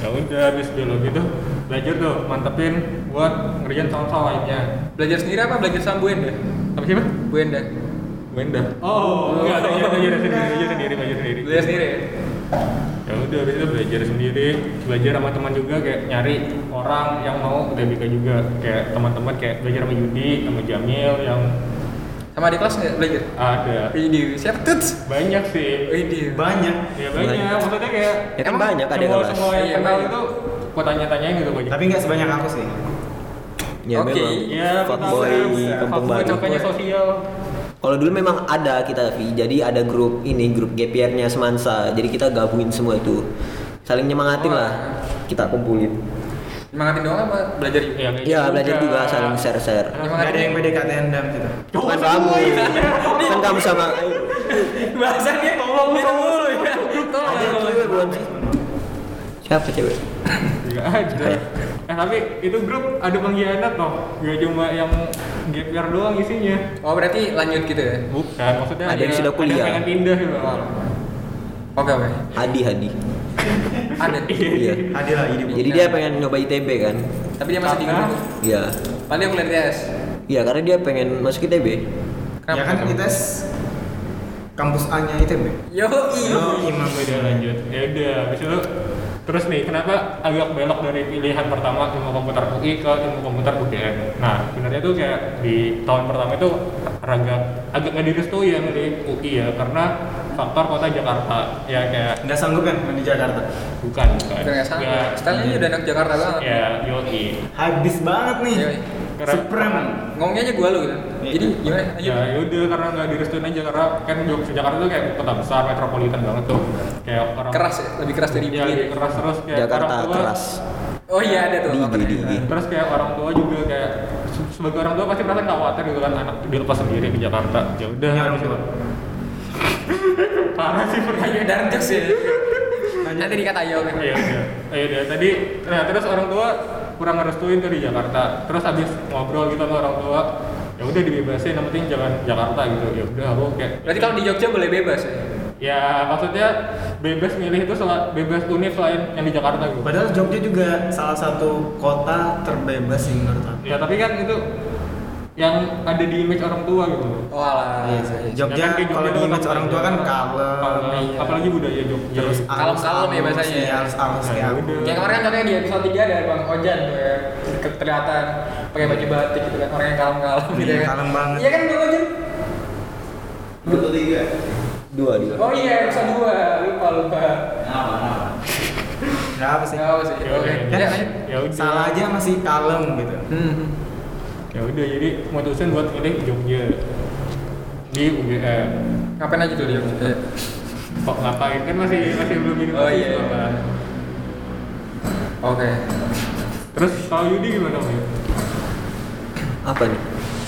Ya udah habis biologi tuh belajar tuh mantepin buat ngerjain soal-soal lainnya. Belajar sendiri apa belajar sama Bu Enda? Apa sih? Bu Enda. Wenda. Oh, enggak, belajar, belajar sendiri, belajar sendiri, belajar sendiri. Belajar sendiri. ya? Ya udah habis itu belajar sendiri, belajar sama teman juga kayak nyari orang yang mau UTBK juga. Kayak teman-teman kayak belajar sama Yudi, sama Jamil yang Sama di kelas nggak belajar? ada. Ini siapa tuh? Banyak sih. Ini. Banyak. Ya banyak, Banyak. maksudnya kayak Ya kan Emang banyak ada semua kelas. semua yang Iya, kenal itu gua tanya-tanyain gitu banyak. Tapi nggak sebanyak aku sih. Ya Oke. memang. Ya, Fuckboy kampung baru. Sosial. Kalau dulu memang ada kita Vi, jadi ada grup ini grup GPR-nya Semansa. Jadi kita gabungin semua itu. Saling nyemangatin Oh. lah. Kita kumpulin. Semangatin doang apa belajar juga? Ya, Iya, gitu belajar juga saling share-share. Nggak ada yang PDKT dam gitu. Bukan kamu. Kan kamu sama Bahasannya tolong itu mulu ya. Tolong. ada cewek bukan sih? Siapa cewek? Iya aja. Eh tapi itu grup ada pengkhianat toh. Gak cuma yang gap year doang isinya. Oh berarti lanjut gitu ya? Bukan, maksudnya Ada yang sudah kuliah. Ada yang pengen pindah gitu. Oke oke. Hadi Hadi. Ada. Iya. Adil lagi di Jadi dia pengen nyoba ITB kan? Tapi dia masih grup. Iya. Paling dia kuliah tes. Iya, karena dia pengen masuk ITB. Ya kan Kenapa? kita kampus A nya ITB. Yo Oh, imam Udah lanjut. Ya udah, habis itu Terus nih, kenapa agak belok dari pilihan pertama ilmu komputer UI ke ilmu komputer UGM? Nah, sebenarnya tuh kayak di tahun pertama itu agak agak nggak direstui ya dari UI ya, karena faktor kota Jakarta ya kayak Nggak sanggup kan di Jakarta? bukan bukan. Nggak sanggup. Nggak, Stylenya udah anak Jakarta banget. ya yoi. Habis banget nih. Yoi. Karena- Supreme. Ngomongnya aja gua lu gitu. Iya. Jadi gimana? Ya yaudah karena nggak direstuin aja karena kan Jogja Jakarta tuh kayak kota besar metropolitan banget tuh kayak orang Keras ya, lebih keras dari ya lebih keras terus kayak Jakarta orang tua keras. Oh iya ada tuh. Digi, terus kayak orang tua juga kayak se- sebagai orang tua pasti merasa khawatir gitu kan anak dilepas sendiri ke Jakarta ya udah Iya, itu. Parah sih pertanyaan dark jokes ya. Nanti dikata ayo kan. Iya udah. Ayo udah. Tadi nah terus orang tua kurang ngerestuin tuh di Jakarta. Terus habis ngobrol gitu sama orang tua, ya udah dibebasin, yang penting jangan Jakarta gitu. Ya udah aku kayak Berarti kalau di Jogja boleh bebas ya? ya maksudnya bebas milih itu sel- bebas univ lain yang di Jakarta gitu. Padahal Jogja juga salah satu kota terbebas sih menurut aku. Ya tapi kan itu yang ada di image orang tua gitu. Oh alah. Iya sih. Jogja Ya kan kayak kalau Jogja di image kan orang tua kan Jogja. kalem, Kalem. iya. apalagi budaya Jogja. terus Kalem-kalem ya bahasanya. Iya, halus-halus Ya kayak aku. udah. Kayak kemarin kan contohnya di episode 3 ada Bang Ojan tuh ya Ke- kelihatan pakai baju batik gitu kan orang yang kalem-kalem gitu Iya, kan kalem banget. Iya kan Bang Ojan? Satu tiga. Dua dua. Oh iya episode 2 lupa lupa Apa? Apa? Nggak apa sih? Gak apa sih Ya Oke udah. Ya Ya. Salah aja masih kalem gitu. Hmm. Ya udah jadi mutusin buat milih Jogja di UGM. Ngapain aja tuh dia? Eh, Kok ngapain kan masih masih belum ini Oh, iya. kan. Oke Terus kalau Yudi gimana Wi? Apa nih?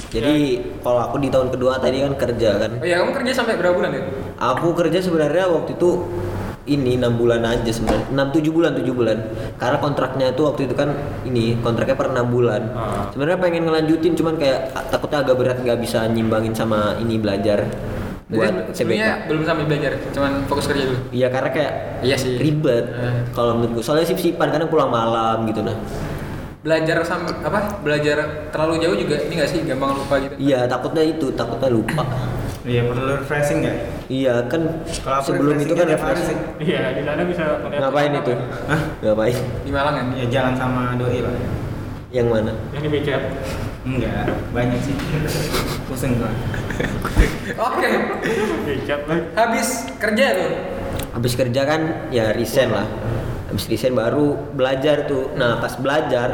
Jadi kalau aku di tahun kedua tadi kan kerja kan. Oh iya kamu kerja sampai berapa bulan ya? Aku kerja sebenarnya waktu itu ini enam bulan aja sebenarnya. Enam tujuh bulan tujuh bulan. Karena kontraknya itu waktu itu kan ini kontraknya per enam bulan. Ah. sebenarnya pengen ngelanjutin cuman kayak takutnya agak berat nggak bisa nyimbangin sama ini belajar buat CBK belum sampai belajar, cuman fokus kerja dulu? Iya karena kayak Iya sih. ribet Eh. kalau menurutku soalnya sip-sipan kadang pulang malam gitu nah. Belajar sama apa? Belajar terlalu jauh juga ini gak sih? Gampang lupa gitu? iya takutnya itu takutnya lupa Iya perlu refreshing nggak? iya kan Kalau sebelum itu kan refreshingnya tiap hari refresh sih. Iya, di sana bisa ngapain apa itu ya? Hah? ngapain Di Malang kan? Ya jalan sama doi lah. yang mana Yang di BCA. Enggak, banyak sih. Pusing gua. Oke BCA lah. Habis kerja tuh habis kerja kan ya resign lah habis resign baru belajar tuh nah pas belajar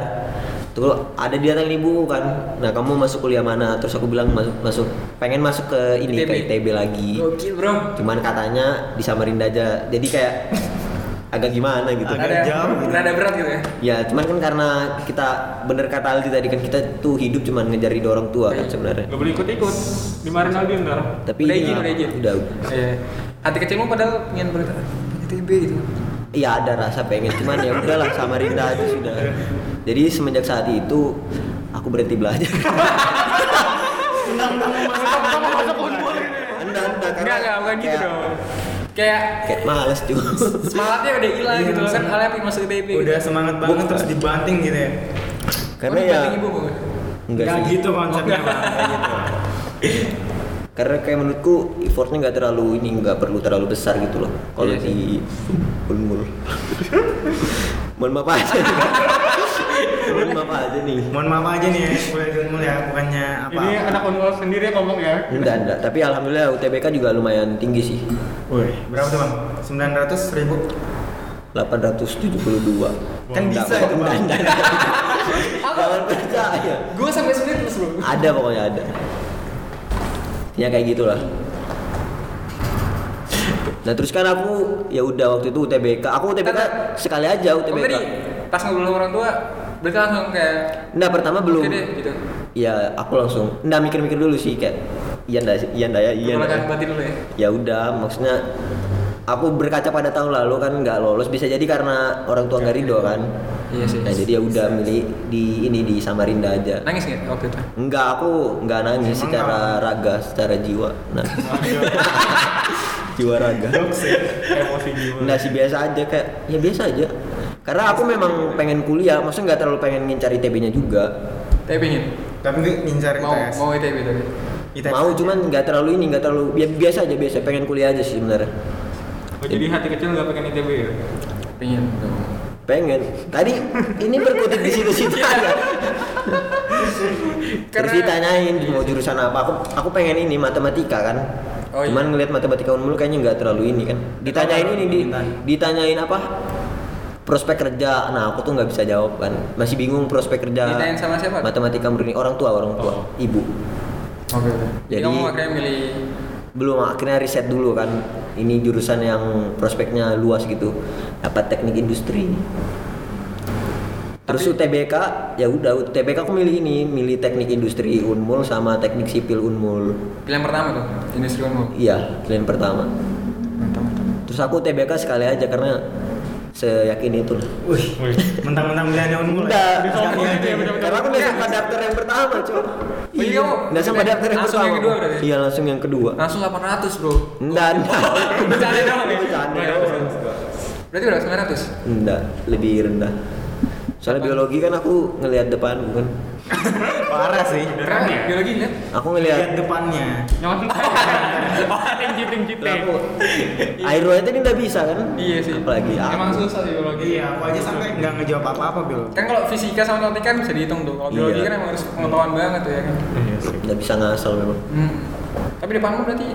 tuh ada dia tanya ibu kan nah kamu masuk kuliah mana terus aku bilang masuk masuk pengen masuk ke ini ke ITB. ITB lagi Gokil bro cuman katanya di Samarinda aja jadi kayak agak gimana gitu Agak Ada jauh gitu. Rada berat gitu ya? ya cuman kan karena kita bener kata Aldi tadi kan kita tuh hidup cuman ngejar ridho orang tua kan sebenarnya Gak boleh ikut-ikut. Dimarahin Aldi ntar. tapi Udah ya, izin, udah izin. udah udah Iya Hati kecilmu padahal pengen berita ITB gitu Iya ada rasa pengen, cuman ya udahlah Samarinda aja sudah. Jadi semenjak saat itu aku berhenti belajar. Enggak, enggak, karena Enggak, enggak, bukan gitu dong Kayak Kayak males juga. semangatnya udah hilang Iya, gitu loh kan Kalian pengen masuk ITB Udah gitu. semangat banget terus dibanting gitu ya. karena Oh, ya dibanting ibu bukan? enggak gitu konsepnya. Oh, gitu. Karena kayak menurutku effortnya nggak terlalu ini nggak perlu terlalu besar gitu loh. Kalau Iya sih. di Ulmul. Mohon maaf aja. Mohon maaf aja nih. Mohon maaf aja nih ya, Unmul ya, bukannya apa. Ini anak unmul sendiri yang ngomong ya. Enggak, enggak. Tapi alhamdulillah UTBK juga lumayan tinggi sih. Woi, berapa tuh bang? 900 ribu? 872. Kan Enggak, bisa itu, Bang. Jangan percaya. Gue sampai sulit terus bro Ada pokoknya ada. Ya kayak gitulah. Nah terus kan aku ya udah waktu itu UTBK. Aku UTBK sekali aja Oh tadi UTBK. pas ngobrol sama orang tua Berarti langsung kayak Nah pertama belum. Oke deh gitu Ya aku langsung. Nggak mikir-mikir dulu sih kayak. Iya sih, iya ndak ya, iya. Perlahan batin dulu ya Ya udah, maksudnya aku berkaca pada tahun lalu kan nggak lolos bisa jadi karena orang tua nggak ridho kan. Iya sih Nah jadi ya udah milih di ini di Samarinda aja. Nangis gak waktu itu? Enggak, aku nggak nangis Emang secara raga, secara jiwa. Nah, jiwa raga. Emosi jiwa. Enggak sih biasa aja kayak ya biasa aja. Karena aku memang pengen kuliah, maksudnya nggak terlalu pengen ngincar ITB-nya juga. Tapi pengen Tapi nggak ngincar Mau, ITS. mau ITB tapi ITS Mau cuman nggak terlalu ini, nggak terlalu ya biasa aja biasa. Pengen kuliah aja sih sebenarnya. Oh, jadi hati kecil nggak pengen ITB ya? Pengen pengen tadi ini berkutik di situ-situ aja terus ditanyain mau jurusan apa aku aku pengen ini matematika kan Oh, iya. cuman ngelihat matematika unmul kayaknya nggak terlalu ini kan ditanyain ini di, ditanyain apa prospek kerja. Nah aku tuh nggak bisa jawab kan. Masih bingung prospek kerja. Ditanyain sama siapa? matematika murni orang tua orang tua. Oh. ibu. Oke. Jadi Jadi- kamu akhirnya milih belum akhirnya riset dulu kan. Ini jurusan yang prospeknya luas gitu. Dapat teknik industri. Terus UTBK ya udah UTBK aku milih ini. Milih teknik industri unmul sama teknik sipil unmul. Pilihan pertama tuh industri umum. iya pilihan pertama. Mantap mantap. terus aku UTBK sekali aja karena seyakin itu lah. Wih, mentang-mentang pilihannya unmul Enggak, karena aku udah sempat daftar yang pertama cuy Oh, iya, kamu udah sempat daftar yang langsung pertama. yang kedua berarti? iya langsung yang kedua. Langsung 800 bro. enggak enggak. Bercanda doang ya? Bercanda. Berarti udah 900? Enggak, lebih rendah. Soalnya biologi kan aku ngelihat depan bukan. Parah sih. Keren ya biologinya? Aku Lihat ngelihat depannya. Nyontek. Oh, tinggi lah aku air aja ini nggak bisa kan? Iya sih. Apalagi aku. Emang susah sih biologi. Iya, aku aja sampai nggak ngejawab apa-apa, Bil. Kan kalau fisika sama matematika kan bisa dihitung tuh. Kalau biologi Iya. kan emang harus pengetahuan banget tuh ya kan. Iya sih. Nggak bisa ngasal memang. Hmm. Tapi depanmu berarti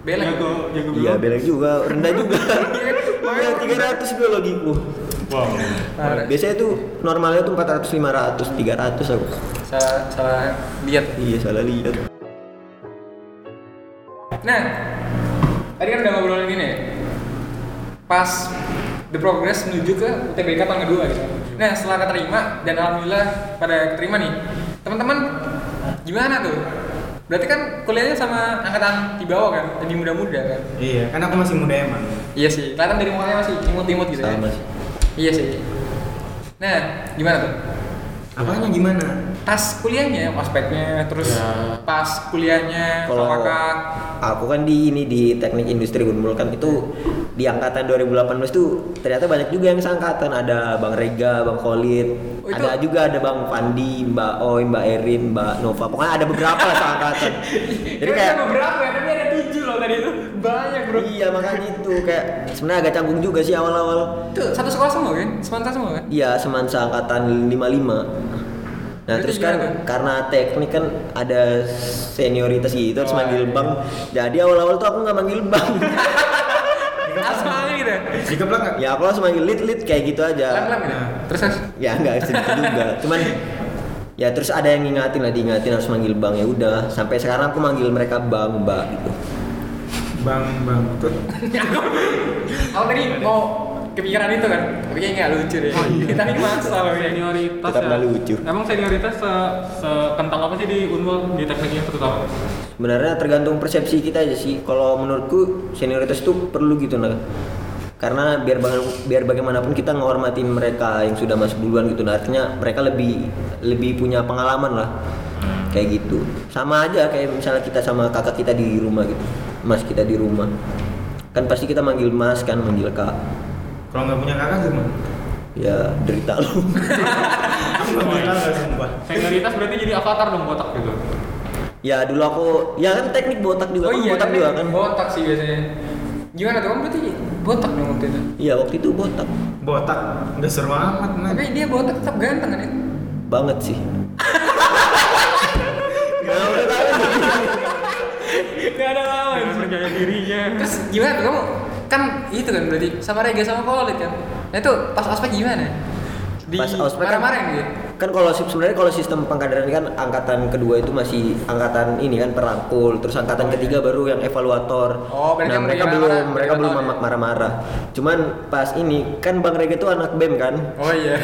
belek. Jago jago Iya, biologi. belek juga, rendah juga. Iya, 300 biologiku. Wow. Parah. Biasanya tuh normalnya tuh 400, 500, 300 aku. Salah salah lihat. Iya, salah lihat. Nah, tadi kan udah ngobrolin gini ya. Pas the progress menuju ke UTBK tahun kedua gitu. Nah, setelah keterima dan alhamdulillah pada keterima nih. Teman-teman gimana tuh? Berarti kan kuliahnya sama angkatan di bawah kan, lebih muda-muda kan? Iya, kan aku masih muda emang. Iya sih, kelihatan dari mukanya masih imut-imut gitu Sama ya. sih. Iya sih. Nah, gimana tuh? Apanya gimana? Pas kuliahnya, ospeknya, terus Ya. pas kuliahnya, Kalau apakah aku kan di ini di teknik industri Unmul kan itu di angkatan 2018 tuh ternyata banyak juga yang seangkatan ada Bang Rega, Bang Khalid, Oh, itu- ada juga ada Bang Fandi, Mbak Oi, Mbak Erin, Mbak Nova. Pokoknya ada beberapa lah seangkatan. Jadi kayak beberapa ada tujuh loh tadi itu banyak bro. iya makanya itu kayak sebenarnya agak canggung juga sih awal-awal. Itu satu sekolah semua kan? Semantar semua kan? Iya, semansa angkatan 55. Nah, Berarti terus kan gimana? karena teknik kan ada senioritas gitu harus Oh, manggil iya. Bang. Jadi awal-awal tuh aku nggak manggil Bang. Asma gitu ya? Nggak? ya aku langsung manggil lead lead kayak gitu aja. Gitu? Terus terus? Ya enggak segitu juga. Cuman ya terus ada yang ngingatin lah diingatin harus manggil Bang ya udah sampai sekarang aku manggil mereka Bang Mbak gitu. Bang, bang. Tuh. Aku tadi mau kepikiran itu kan, tapi kayaknya nggak lucu deh. Kita ini masalah ini. Senioritas Tetap ya. lucu. Emang senioritas se sekentang apa sih di Unmul di tekniknya terutama? Sebenarnya tergantung persepsi kita aja sih. Kalau menurutku senioritas itu perlu gitu nah. Karena biar baga- biar bagaimanapun kita menghormati mereka yang sudah masuk duluan gitu. Nah, artinya mereka lebih lebih punya pengalaman lah. Kayak gitu. Sama aja kayak misalnya kita sama kakak kita di rumah gitu. Mas kita di rumah. Kan pasti kita manggil Mas kan, manggil Kak. Kalau nggak punya kakak gimana? Ya derita lu. Aku nggak punya kakak sumpah. Senioritas berarti jadi avatar dong botak gitu. ya dulu aku ya kan teknik botak juga. Oh Kamu iya, botak kan juga kan. botak sih biasanya. Gimana tuh? Kamu berarti botak dong waktu itu? Iya waktu itu botak. Botak, udah seru amat, man. Tapi dia botak tetap ganteng kan ya? banget sih. Gak ada lawan. Percaya dirinya. Terus gimana tuh kamu? Kan itu kan berarti sama Rega sama Khalid kan? Nah itu pas ospek gimana? Di Pas ospek kan- marah-marah gitu? Kan kalau sip- sebenarnya kalau sistem pengkaderan kan angkatan kedua itu masih angkatan ini kan perangkul, terus angkatan ketiga baru yang evaluator. Oh, nah, mereka belum mereka belum ya? marah-marah. Cuman pas ini kan Bang Rega itu anak BEM kan. Oh iya.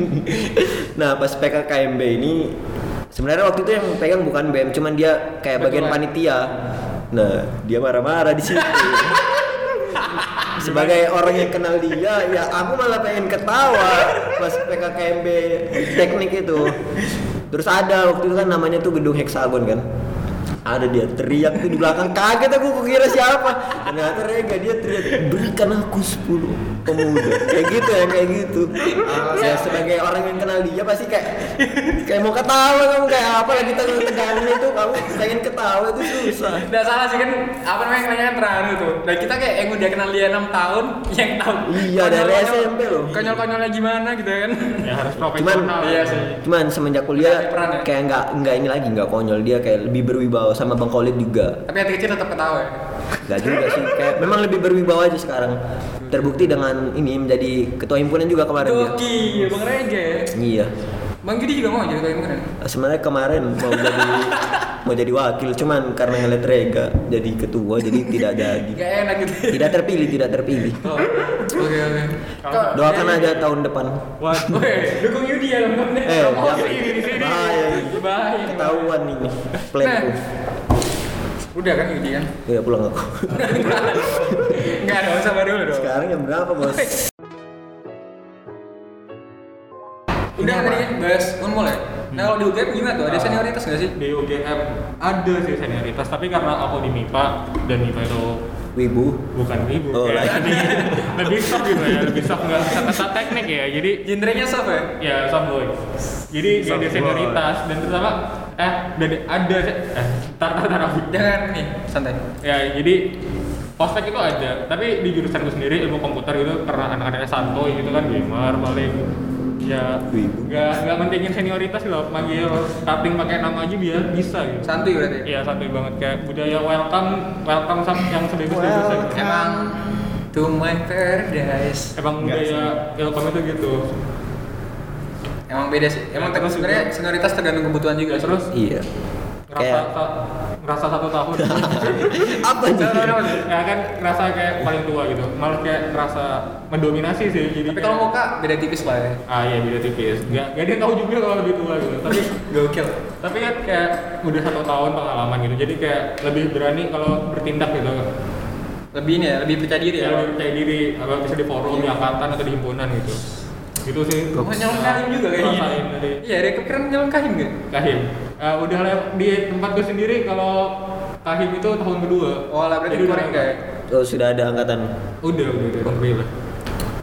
nah, pas PKKMB ini sebenarnya waktu itu yang pegang bukan BEM, cuman dia kayak bagian panitia. Nah, dia marah-marah di situ. Sebagai orang yang kenal dia, ya aku malah pengen ketawa pas PKKMB teknik itu. Terus ada waktu itu kan namanya tuh gedung heksagon kan. Ada dia teriak tuh di belakang kaget aku kira siapa ternyata Rega dia teriak berikan aku 10 pemuda kayak gitu ya kayak gitu saya sebagai orang yang kenal dia pasti kayak kayak mau ketawa kamu kayak apa lagi tegang tegangnya itu kamu pengen ketawa itu susah Nggak salah sih kan apa namanya kebanyakan terharu tuh. Dan kita kayak yang udah kenal dia 6 tahun yang tahu. Iya, dari SMP loh. Konyol-konyolnya gimana gitu kan. ya harus cuman profesional Iya sih. cuman semenjak kuliah ya? kayak nggak nggak ini lagi nggak konyol dia kayak lebih berwibawa sama bang Khalid juga Tapi hati kecil tetap ketawa ya. nggak juga sih kayak memang lebih berwibawa aja sekarang terbukti dengan ini menjadi ketua himpunan juga kemarin dia Doki, Bang Rege. iya Bang Gidi juga mau jadi ketua himpunan. sebenarnya kemarin mau jadi mau jadi wakil cuman karena ngeliat Rega jadi ketua jadi tidak jadi Gak enak gitu. tidak terpilih tidak terpilih Oh, Oke oke. Doakan aja tahun depan waduh Oke, dukung Yudi ya teman-teman. Eh, Promosi jangan. ini sini. Bahaya. Bahaya. ketahuan ini planku Udah kan Yudi kan? ya pulang aku Enggak ada, sabar dulu dong. sekarang jam berapa bos Udah tadi bahas unmul ya. Nah kalau di UGM gimana tuh? Ada senioritas nggak sih? di UGM ada sih senioritas tapi karena aku di MIPA dan MIPA itu wibu bukan ibu Oh, kayak lain. lebih, soft gitu ya lebih soft nggak kata teknik ya jadi Genrenya soft ya? ya soft boy jadi Soft ada boy. senioritas dan terutama eh dan ada eh tar tar tar aku. Jangan nih, santai. ya jadi ospek itu ada tapi di jurusanku sendiri ilmu komputer gitu karena anak-anaknya santuy gitu kan gamer paling ya nggak nggak mentingin senioritas loh manggil cutting pakai nama aja biar bisa gitu Santuy berarti. Iya santuy banget kayak budaya welcome welcome sam yang sebebas bebasnya gitu. Emang to my paradise. Emang Enggak budaya welcome itu gitu. Emang beda sih. Emang Ya, terus sebenarnya senioritas tergantung kebutuhan juga. Ya, terus iya ngerasa kayak ngerasa satu tahun. apa nih ya kan ngerasa kayak paling tua gitu. Malah kayak ngerasa mendominasi sih. Jadi Tapi kalau muka beda tipis lah ya. ah iya beda tipis. Gak, gak yang tahu juga kalau lebih tua gitu. Tapi Gokil. tapi kan kayak udah satu tahun pengalaman gitu. Jadi kayak lebih berani kalau bertindak gitu. Lebih ini ya, lebih percaya diri ya. Ya lebih percaya diri apa bisa di forum, di angkatan atau di himpunan gitu. Gitu sih. Oh, nyalon kahim juga kayaknya. Rasain dari Iya, Reka keren nyalon kahim gak? Kahim. Eh, udah di tempat gue sendiri kalau Kahim itu tahun kedua. Oh, lah berarti udah- enggak ya? oh sudah ada angkatan Udah, udah, udah, alhamdulillah.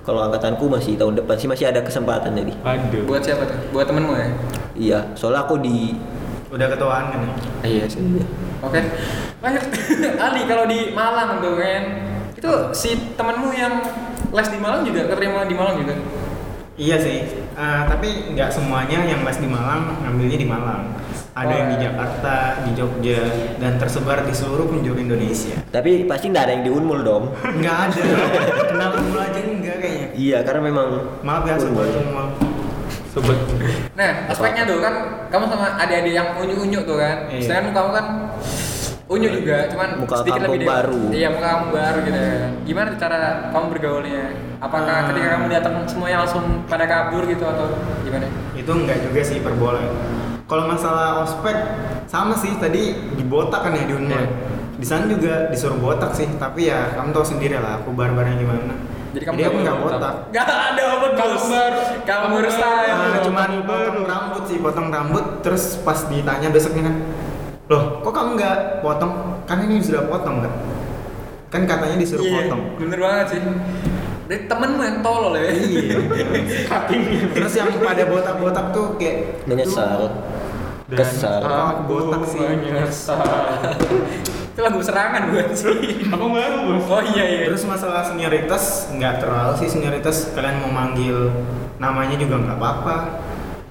kalau angkatanku masih tahun depan sih masih ada kesempatan jadi Aduh. Buat siapa tuh? Buat temenmu ya? iya soalnya aku di Udah ketuaan kan ya? Iya sih. Oke. Lanjut. Ali kalau di Malang tuh kan. Itu si temenmu yang les di Malang juga keterima di Malang juga. Iya sih, Eh, tapi nggak semuanya yang les di Malang ngambilnya di Malang. Ada Oh, yang di. Jakarta, di Jogja, dan tersebar di seluruh penjuru Indonesia. tapi pasti nggak ada yang di Unmul dong Nggak ada, kenal umul aja enggak kayaknya. iya karena memang Maaf ya sobat Unmul. Sebut. Nah, aspeknya tuh kan kamu sama adik-adik yang unyu-unyu tuh kan. Iya. Sedangkan kamu kan unyu juga, cuman Muka sedikit kampung lebih dewa- baru. Iya, muka kamu baru gitu ya. Gimana cara kamu bergaulnya? Apakah Ah. ketika kamu datang semuanya langsung pada kabur gitu atau gimana? Itu enggak juga sih perboleh. Kalau masalah ospek sama sih tadi dibotak kan ya di Unmul. Iya. Di sana juga disuruh botak sih, tapi ya kamu tahu sendiri lah aku barbarnya gimana. Jadi kamu aku nggak botak? botak. Gak ada apa Kamu baru. Kamu style. Ah, Baru, cuman baru. potong rambut sih, potong rambut terus pas ditanya besoknya kan, loh kok kamu nggak potong? Kan ini sudah potong kan? Kan katanya disuruh Iya, potong. Bener banget sih. Dari temenmu yang tolol ya. Iya. terus yang pada botak-botak tuh kayak menyesal kesal Kok botak sih? menyesal. Itu lagu serangan bukan sih? Aku baru bos. Oh iya iya. Terus masalah senioritas nggak terlalu sih senioritas kalian mau manggil namanya juga nggak apa-apa.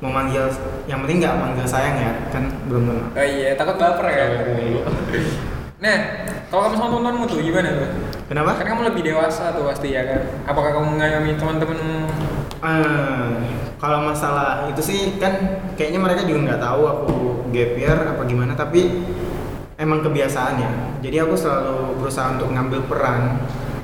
Mau manggil yang penting nggak manggil sayang ya kan belum kenal. Oh iya, takut baper ya. Nah, kalau kamu sama teman-temanmu tuh gimana tuh? Kenapa? Kan kamu lebih dewasa tuh pasti ya kan. Apakah kamu mengayomi teman-teman? Eh, kalau masalah itu sih kan kayaknya mereka juga nggak tahu aku gap year apa gimana tapi emang kebiasaannya. Jadi aku selalu berusaha untuk ngambil peran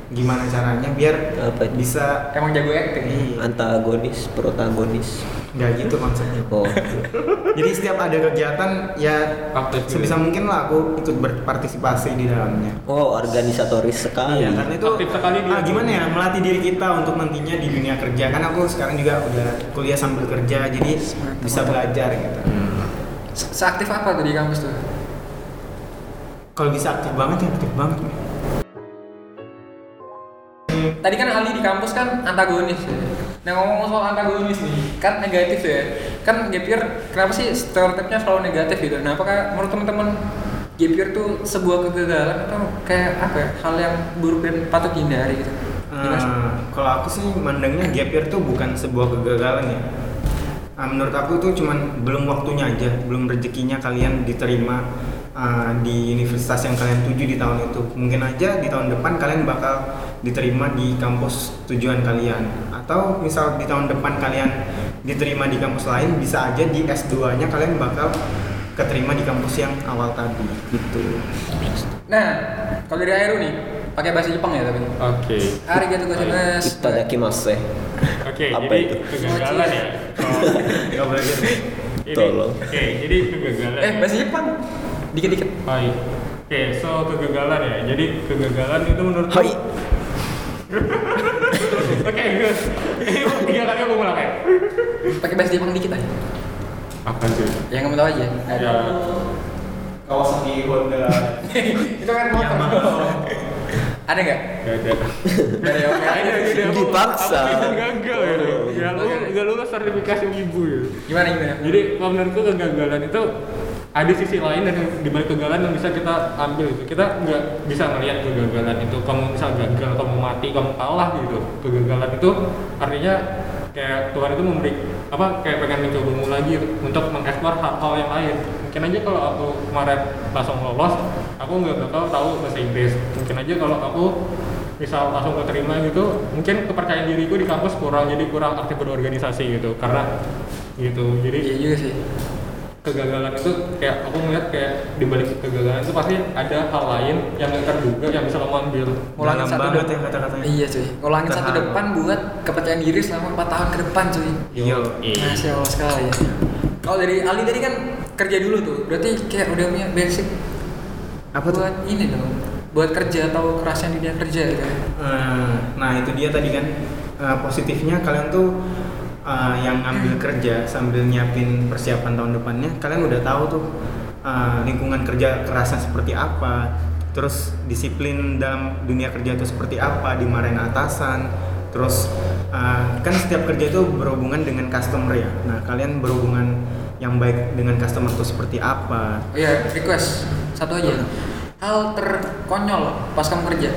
gimana caranya biar Apa itu? bisa Emang jago acting? Iya. antagonis protagonis nggak gitu konsepnya. oh Jadi setiap ada kegiatan ya Aktif gitu. sebisa mungkin lah aku ikut berpartisipasi di dalamnya. oh organisatoris sekali Iya, karena itu Aktif sekali ah, gimana ya melatih diri kita untuk nantinya di dunia kerja. Kan aku sekarang juga udah kuliah sambil kerja, jadi bisa belajar gitu. Se- Seaktif apa tuh di kampus tuh? kalau bisa aktif banget ya aktif banget Tadi kan Ali di kampus kan antagonis ya. Nah ngomong soal antagonis nih, kan negatif ya. Kan gap year, kenapa sih stereotipnya selalu negatif gitu? Nah apakah menurut teman-teman gap year tuh sebuah kegagalan atau kayak apa ya, hal yang buruk dan patut dihindari gitu? Eh, kalau aku sih mandangnya gap year tuh bukan sebuah kegagalan ya. Ah, menurut aku tuh cuman belum waktunya aja, belum rezekinya kalian diterima ah, di universitas yang kalian tuju di tahun itu. Mungkin aja di tahun depan kalian bakal diterima di kampus tujuan kalian. Atau misal di tahun depan kalian diterima di kampus lain, bisa aja di S2-nya kalian bakal keterima di kampus yang awal tadi gitu. Nah, kalau dari Airu nih, pakai bahasa Jepang ya tapi. Oke. Arigatou gozaimasu. Kita dakimasu Oke, Apa jadi itu? kegagalan ya. Oh, boleh gitu. ini- Tolong. Oke, jadi kegagalan. Eh, bahasa Jepang. Dikit-dikit. Hai. Oke, so kegagalan ya. Jadi kegagalan itu menurut Hai. Oke, good. Ini tiga kali aku ngulang ya. Pakai bahasa Jepang dikit aja. Apa sih? Yang kamu tahu aja. Ya, Kawasaki Honda Itu kan motor. Ada nggak? gak ada. Gak ada. Dipaksa. Aku gagal ya. Ya, lu gak lulus sertifikasi ibu ya. Gimana gimana? Jadi kalau menurutku kegagalan itu ada sisi lain dari di balik kegagalan yang bisa kita ambil itu. Kita nggak bisa melihat kegagalan itu. Kamu misal gagal, kamu mati, kamu kalah gitu. Kegagalan itu artinya kayak Tuhan itu memberi apa kayak pengen mencobamu lagi untuk mengeksplor hal-hal yang lain. Mungkin aja kalau aku kemarin langsung lolos, aku nggak bakal tahu bahasa Inggris. Mungkin aja kalau aku misal langsung keterima gitu, mungkin kepercayaan diriku di kampus kurang, jadi kurang aktif berorganisasi gitu. Karena gitu, jadi Iya juga sih. Kegagalan itu kayak aku ngeliat kayak di balik kegagalan itu pasti ada hal lain yang gak terduga yang bisa kamu ambil Ngulangin satu banget depan. ya kata-katanya. Iya cuy. Ngulangin satu depan buat kepercayaan diri selama 4 tahun ke depan cuy. Yo. Masya Allah sekali ya. Kalau dari Ali tadi kan kerja dulu tuh, berarti kayak udah punya basic Apa tuh? buat ini dong, buat kerja atau kerasnya di dunia kerja gitu. Eh, Nah itu dia tadi kan eh, positifnya kalian tuh eh, yang ambil kerja sambil nyiapin persiapan tahun depannya kalian udah tahu tuh eh, lingkungan kerja kerasnya seperti apa terus disiplin dalam dunia kerja itu seperti apa dimarahin atasan terus eh, kan setiap kerja itu berhubungan dengan customer ya nah kalian berhubungan yang baik dengan customer itu seperti apa Oh iya, request satu aja. Hal terkonyol pas kamu kerja.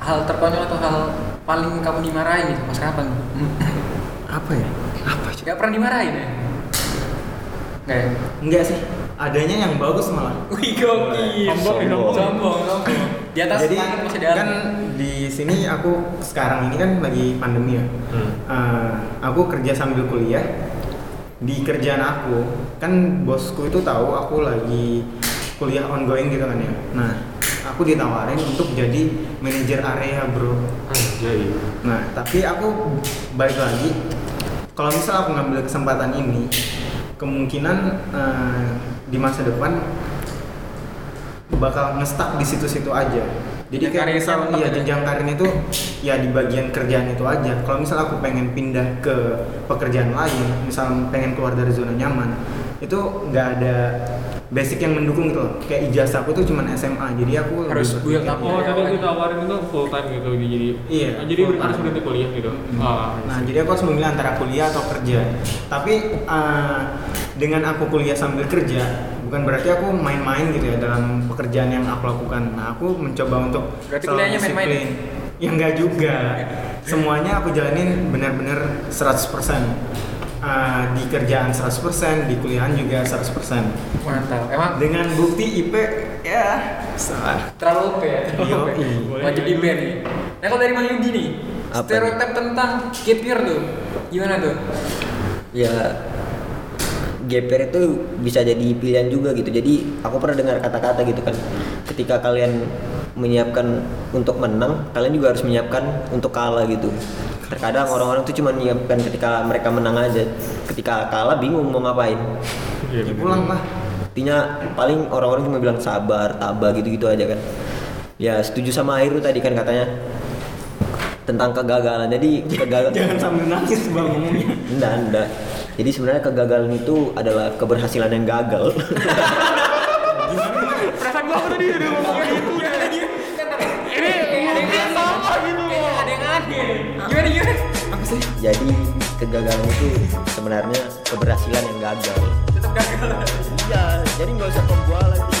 Hal terkonyol atau hal paling kamu dimarahin gitu pas kapan? apa ya apa sih Gak pernah dimarahin ya? Nggak ya? enggak sih adanya yang bagus malah Wih gokil. Sombong sombong. Sombong, sombong. Di atas Jadi masih ada. kan di sini aku sekarang ini kan lagi pandemi ya. Hmm. Eh, aku kerja sambil kuliah. Di kerjaan aku kan bosku itu tahu aku lagi kuliah ongoing gitu kan ya. Nah, aku ditawarin untuk jadi manajer area bro. Anjay. Nah, tapi aku balik lagi. Kalau misal aku ngambil kesempatan ini, kemungkinan eh, di masa depan bakal ngestak di situ-situ aja. Jadi kayak misal ya jenjang karir itu ya di bagian kerjaan itu aja. Kalau misal aku pengen pindah ke pekerjaan lain, misal pengen keluar dari zona nyaman, itu nggak ada basic yang mendukung gitu loh. Kayak ijazah aku tuh cuman SMA, jadi aku Harus build up Oh, Iya, tadi iya. ditawarin itu full time gitu jadi Iya, Ah, jadi full harus berhenti kuliah gitu. Ah, Nah, jadi aku harus memilih antara kuliah atau kerja. Tapi eh, dengan aku kuliah sambil kerja, bukan berarti aku main-main gitu ya dalam pekerjaan yang aku lakukan. Nah, aku mencoba untuk Berarti kuliahnya main-main? disiplin. Ya enggak juga. Semuanya aku jalanin benar-benar 100%. Eh, di kerjaan 100%, di kuliahan juga 100%. Mantap. Emang Dengan bukti IP ya salah. terlalu OP ya? Terlalu OP. Wajib di ban nih. Nah kalau dari Bang Yudi nih, Apa stereotip tentang gap year tuh, gimana tuh? ya GPR itu bisa jadi pilihan juga gitu jadi aku pernah dengar kata-kata gitu kan ketika kalian menyiapkan untuk menang kalian juga harus menyiapkan untuk kalah gitu terkadang orang-orang tuh cuma menyiapkan ketika mereka menang aja ketika kalah bingung mau ngapain Iya, Ya pulang lah. intinya paling orang-orang cuma bilang sabar tabah gitu-gitu aja kan ya setuju sama Airu tadi kan katanya tentang kegagalan jadi kegagalan Jangan sambil nangis bang ngomongnya. Enggak, enggak. Jadi sebenarnya kegagalan itu adalah keberhasilan yang gagal. Perasaan gua tadi udah gimana apa sih? Jadi kegagalan itu sebenarnya keberhasilan yang gagal. Tetap gagal. Iya jadi nggak usah pembualan.